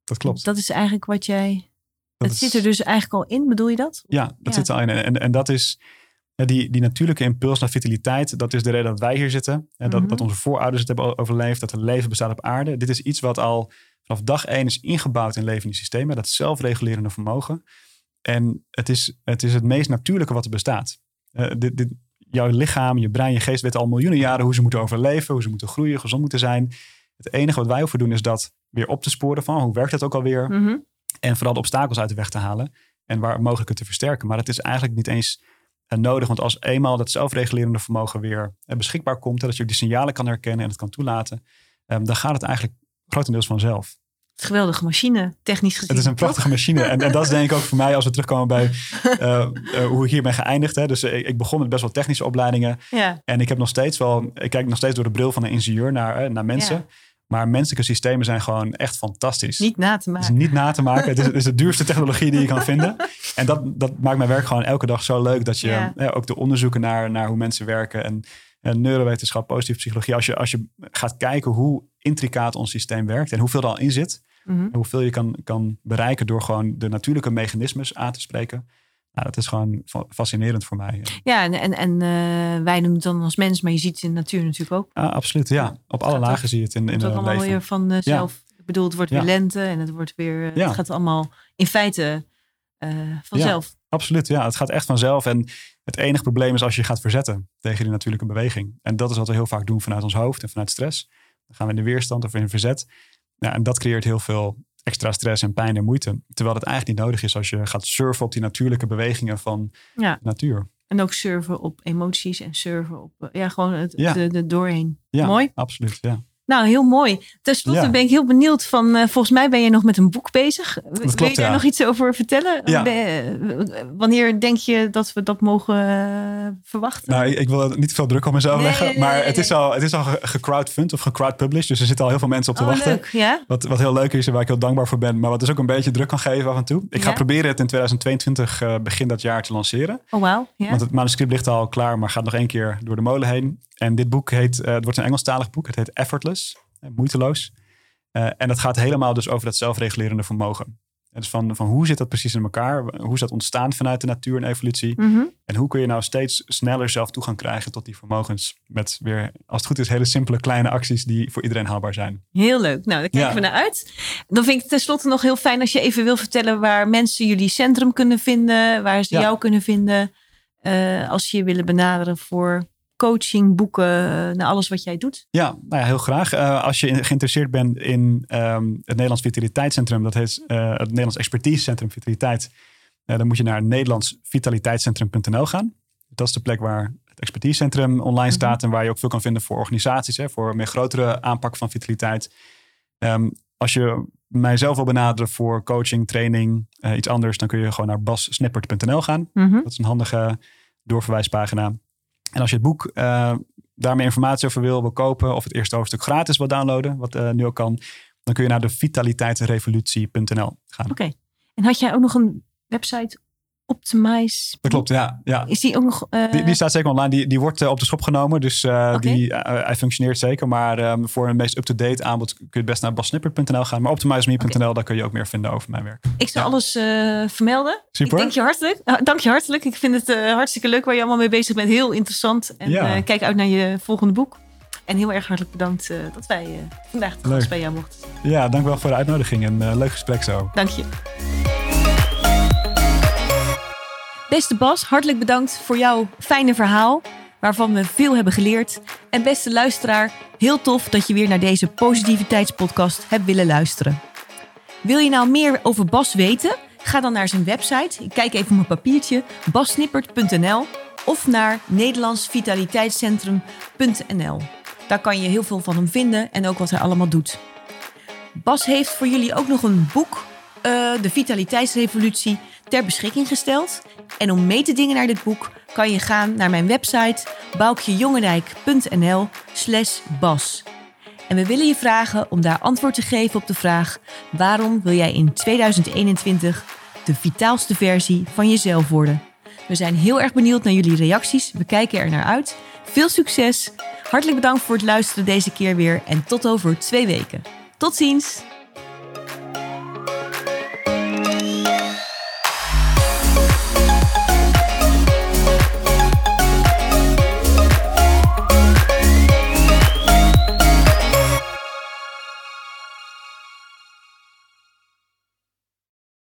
Dat klopt. Dat is eigenlijk wat jij. Dat het is- zit er dus eigenlijk al in, bedoel je dat? Ja, dat Ja. zit er al in. En, en, dat is die, die natuurlijke impuls naar vitaliteit. Dat is de reden dat wij hier zitten. En dat, Mhm. dat onze voorouders het hebben overleefd. Dat er leven bestaat op aarde. Dit is iets wat al vanaf dag één is ingebouwd in levende systemen. Dat zelfregulerende vermogen. En het is, het is het meest natuurlijke wat er bestaat. Uh, dit, dit, jouw lichaam, je brein, je geest weten al miljoenen jaren hoe ze moeten overleven, hoe ze moeten groeien, gezond moeten zijn. Het enige wat wij hoeven doen is dat weer op te sporen van hoe werkt het ook alweer. Mhm. En vooral de obstakels uit de weg te halen en waar mogelijk het te versterken. Maar het is eigenlijk niet eens uh, nodig, want als eenmaal dat zelfregulerende vermogen weer uh, beschikbaar komt, dat je die signalen kan herkennen en het kan toelaten, um, dan gaat het eigenlijk grotendeels vanzelf. Geweldige machine, technisch gezien. Het is een prachtige machine. En, en, dat is denk ik ook voor mij als we terugkomen bij uh, uh, hoe ik hier ben geëindigd. Hè. Dus ik, ik, begon met best wel technische opleidingen. Ja. En ik heb nog steeds wel, ik kijk nog steeds door de bril van een ingenieur naar, naar mensen. Ja. Maar menselijke systemen zijn gewoon echt fantastisch. Niet na te Het maken. is niet na te maken. Het is, het is de duurste technologie die je kan vinden. En dat, dat maakt mijn werk gewoon elke dag zo leuk. Dat je Ja. eh, ook de onderzoeken naar, naar hoe mensen werken. En, en neurowetenschap, positieve psychologie. Als je, als je gaat kijken hoe intricaat ons systeem werkt. En hoeveel er al in zit. Mhm. En hoeveel je kan, kan bereiken door gewoon de natuurlijke mechanismes aan te spreken. Nou, dat is gewoon fa- fascinerend voor mij. Ja, en, en, en eh, wij noemen het dan als mens, maar je ziet het in de natuur natuurlijk ook. Ah, absoluut, ja. Op alle lagen zie je het in, in Het het wordt allemaal leven. weer van eh, zelf. Ik bedoel, het wordt Ja. weer lente en het wordt weer. eh, Ja. Het gaat allemaal in feite vanzelf. Absoluut, ja. Het gaat echt vanzelf. En het enige probleem is als je je gaat verzetten tegen die natuurlijke beweging. En dat is wat we heel vaak doen vanuit ons hoofd en vanuit stress. Dan gaan we in de weerstand of in verzet. Ja, en dat creëert heel veel extra stress en pijn en moeite. Terwijl het eigenlijk niet nodig is als je gaat surfen op die natuurlijke bewegingen van Ja. de natuur. En ook surfen op emoties en surfen op. eh, ja, gewoon het, Ja. de, de doorheen. Ja, Mooi. absoluut. Ja. Nou, heel mooi. Ten slotte Ja. ben ik heel benieuwd van, eh, volgens mij ben je nog met een boek bezig. Wil klopt, je daar ja. nog iets over vertellen? Ja. Wanneer denk je dat we dat mogen eh, verwachten? Nou, ik, ik wil niet te veel druk op mezelf Nee, leggen. nee, maar nee, het is al, het is al ge- gecrowdfund of gecrowdpublished. Dus er zitten al heel veel mensen op te oh, wachten. leuk. Wat, wat heel leuk is en waar ik heel dankbaar voor ben. Maar wat dus ook een beetje druk kan geven af en toe. Ik ga proberen het in 2022 eh, begin dat jaar te lanceren. Oh, wauw. Ja? Want het manuscript ligt al klaar, maar gaat nog één keer door de molen heen. En dit boek heet, het wordt een Engelstalig boek. Het heet Effortless, eh, moeiteloos. Eh, en dat gaat helemaal dus over dat zelfregulerende vermogen. En dus van, van hoe zit dat precies in elkaar? Hoe is dat ontstaan vanuit de natuur en evolutie? Mhm. En hoe kun je nou steeds sneller zelf toegang krijgen tot die vermogens? Met weer, als het goed is, hele simpele kleine acties die voor iedereen haalbaar zijn. Heel leuk. Nou, daar kijken Ja. we naar uit. Dan vind ik het tenslotte nog heel fijn als je even wil vertellen waar mensen jullie centrum kunnen vinden, waar ze Ja. jou kunnen vinden, eh, als ze je willen benaderen voor coaching, boeken, eh, naar alles wat jij doet. Ja, nou ja, heel graag. Eh, als je geïnteresseerd bent in ehm, het Nederlands Vitaliteitscentrum, dat heet eh, het Nederlands Expertisecentrum Vitaliteit, dan moet je naar nederlandsvitaliteitscentrum.nl gaan. Dat is de plek waar het expertisecentrum online Mhm. staat en waar je ook veel kan vinden voor organisaties, hè, voor een meer grotere aanpak van vitaliteit. Ehm, als je mijzelf wil benaderen voor coaching, training, iets anders, dan kun je gewoon naar bassnippert.nl gaan. Mhm. Dat is een handige doorverwijspagina. En als je het boek eh, daar meer informatie over wil, wil kopen of het eerste hoofdstuk gratis wil downloaden, wat eh, nu ook kan, dan kun je naar de vitaliteitsrevolutie.nl gaan. Oké. En had jij ook nog een website, Optimize? Dat klopt, ja. ja. Is die ook nog... eh, Die, die staat zeker online. Die, die wordt eh, op de schop genomen. Dus eh, die, hij functioneert zeker. Maar ehm, voor een meest up-to-date aanbod kun je het best naar bassnippert.nl gaan. Maar optimizeme.nl, daar kun je ook meer vinden over mijn werk. Ik zal Ja. alles vermelden. Super. Ik dank je hartelijk. Ah, dank je hartelijk. Ik vind het hartstikke leuk waar je allemaal mee bezig bent. Heel interessant. En Ja. kijk uit naar je volgende boek. En heel erg hartelijk bedankt dat wij vandaag te gast bij jou mochten. Ja, dank wel voor de uitnodiging en leuk gesprek zo. Dank je. Beste Bas, hartelijk bedankt voor jouw fijne verhaal, waarvan we veel hebben geleerd. En beste luisteraar, heel tof dat je weer naar deze positiviteitspodcast hebt willen luisteren. Wil je nou meer over Bas weten? Ga dan naar zijn website. Ik kijk even op mijn papiertje. basnippert.nl of naar nederlandsvitaliteitscentrum.nl. Daar kan je heel veel van hem vinden en ook wat hij allemaal doet. Bas heeft voor jullie ook nog een boek, eh, De Vitaliteitsrevolutie, ter beschikking gesteld. En om mee te dingen naar dit boek kan je gaan naar mijn website boukjejongendijk.nl slash bas. En we willen je vragen om daar antwoord te geven op de vraag... waarom wil jij in 2021 de vitaalste versie van jezelf worden? We zijn heel erg benieuwd naar jullie reacties. We kijken er naar uit. Veel succes. Hartelijk bedankt voor het luisteren deze keer weer. En tot over twee weken. Tot ziens.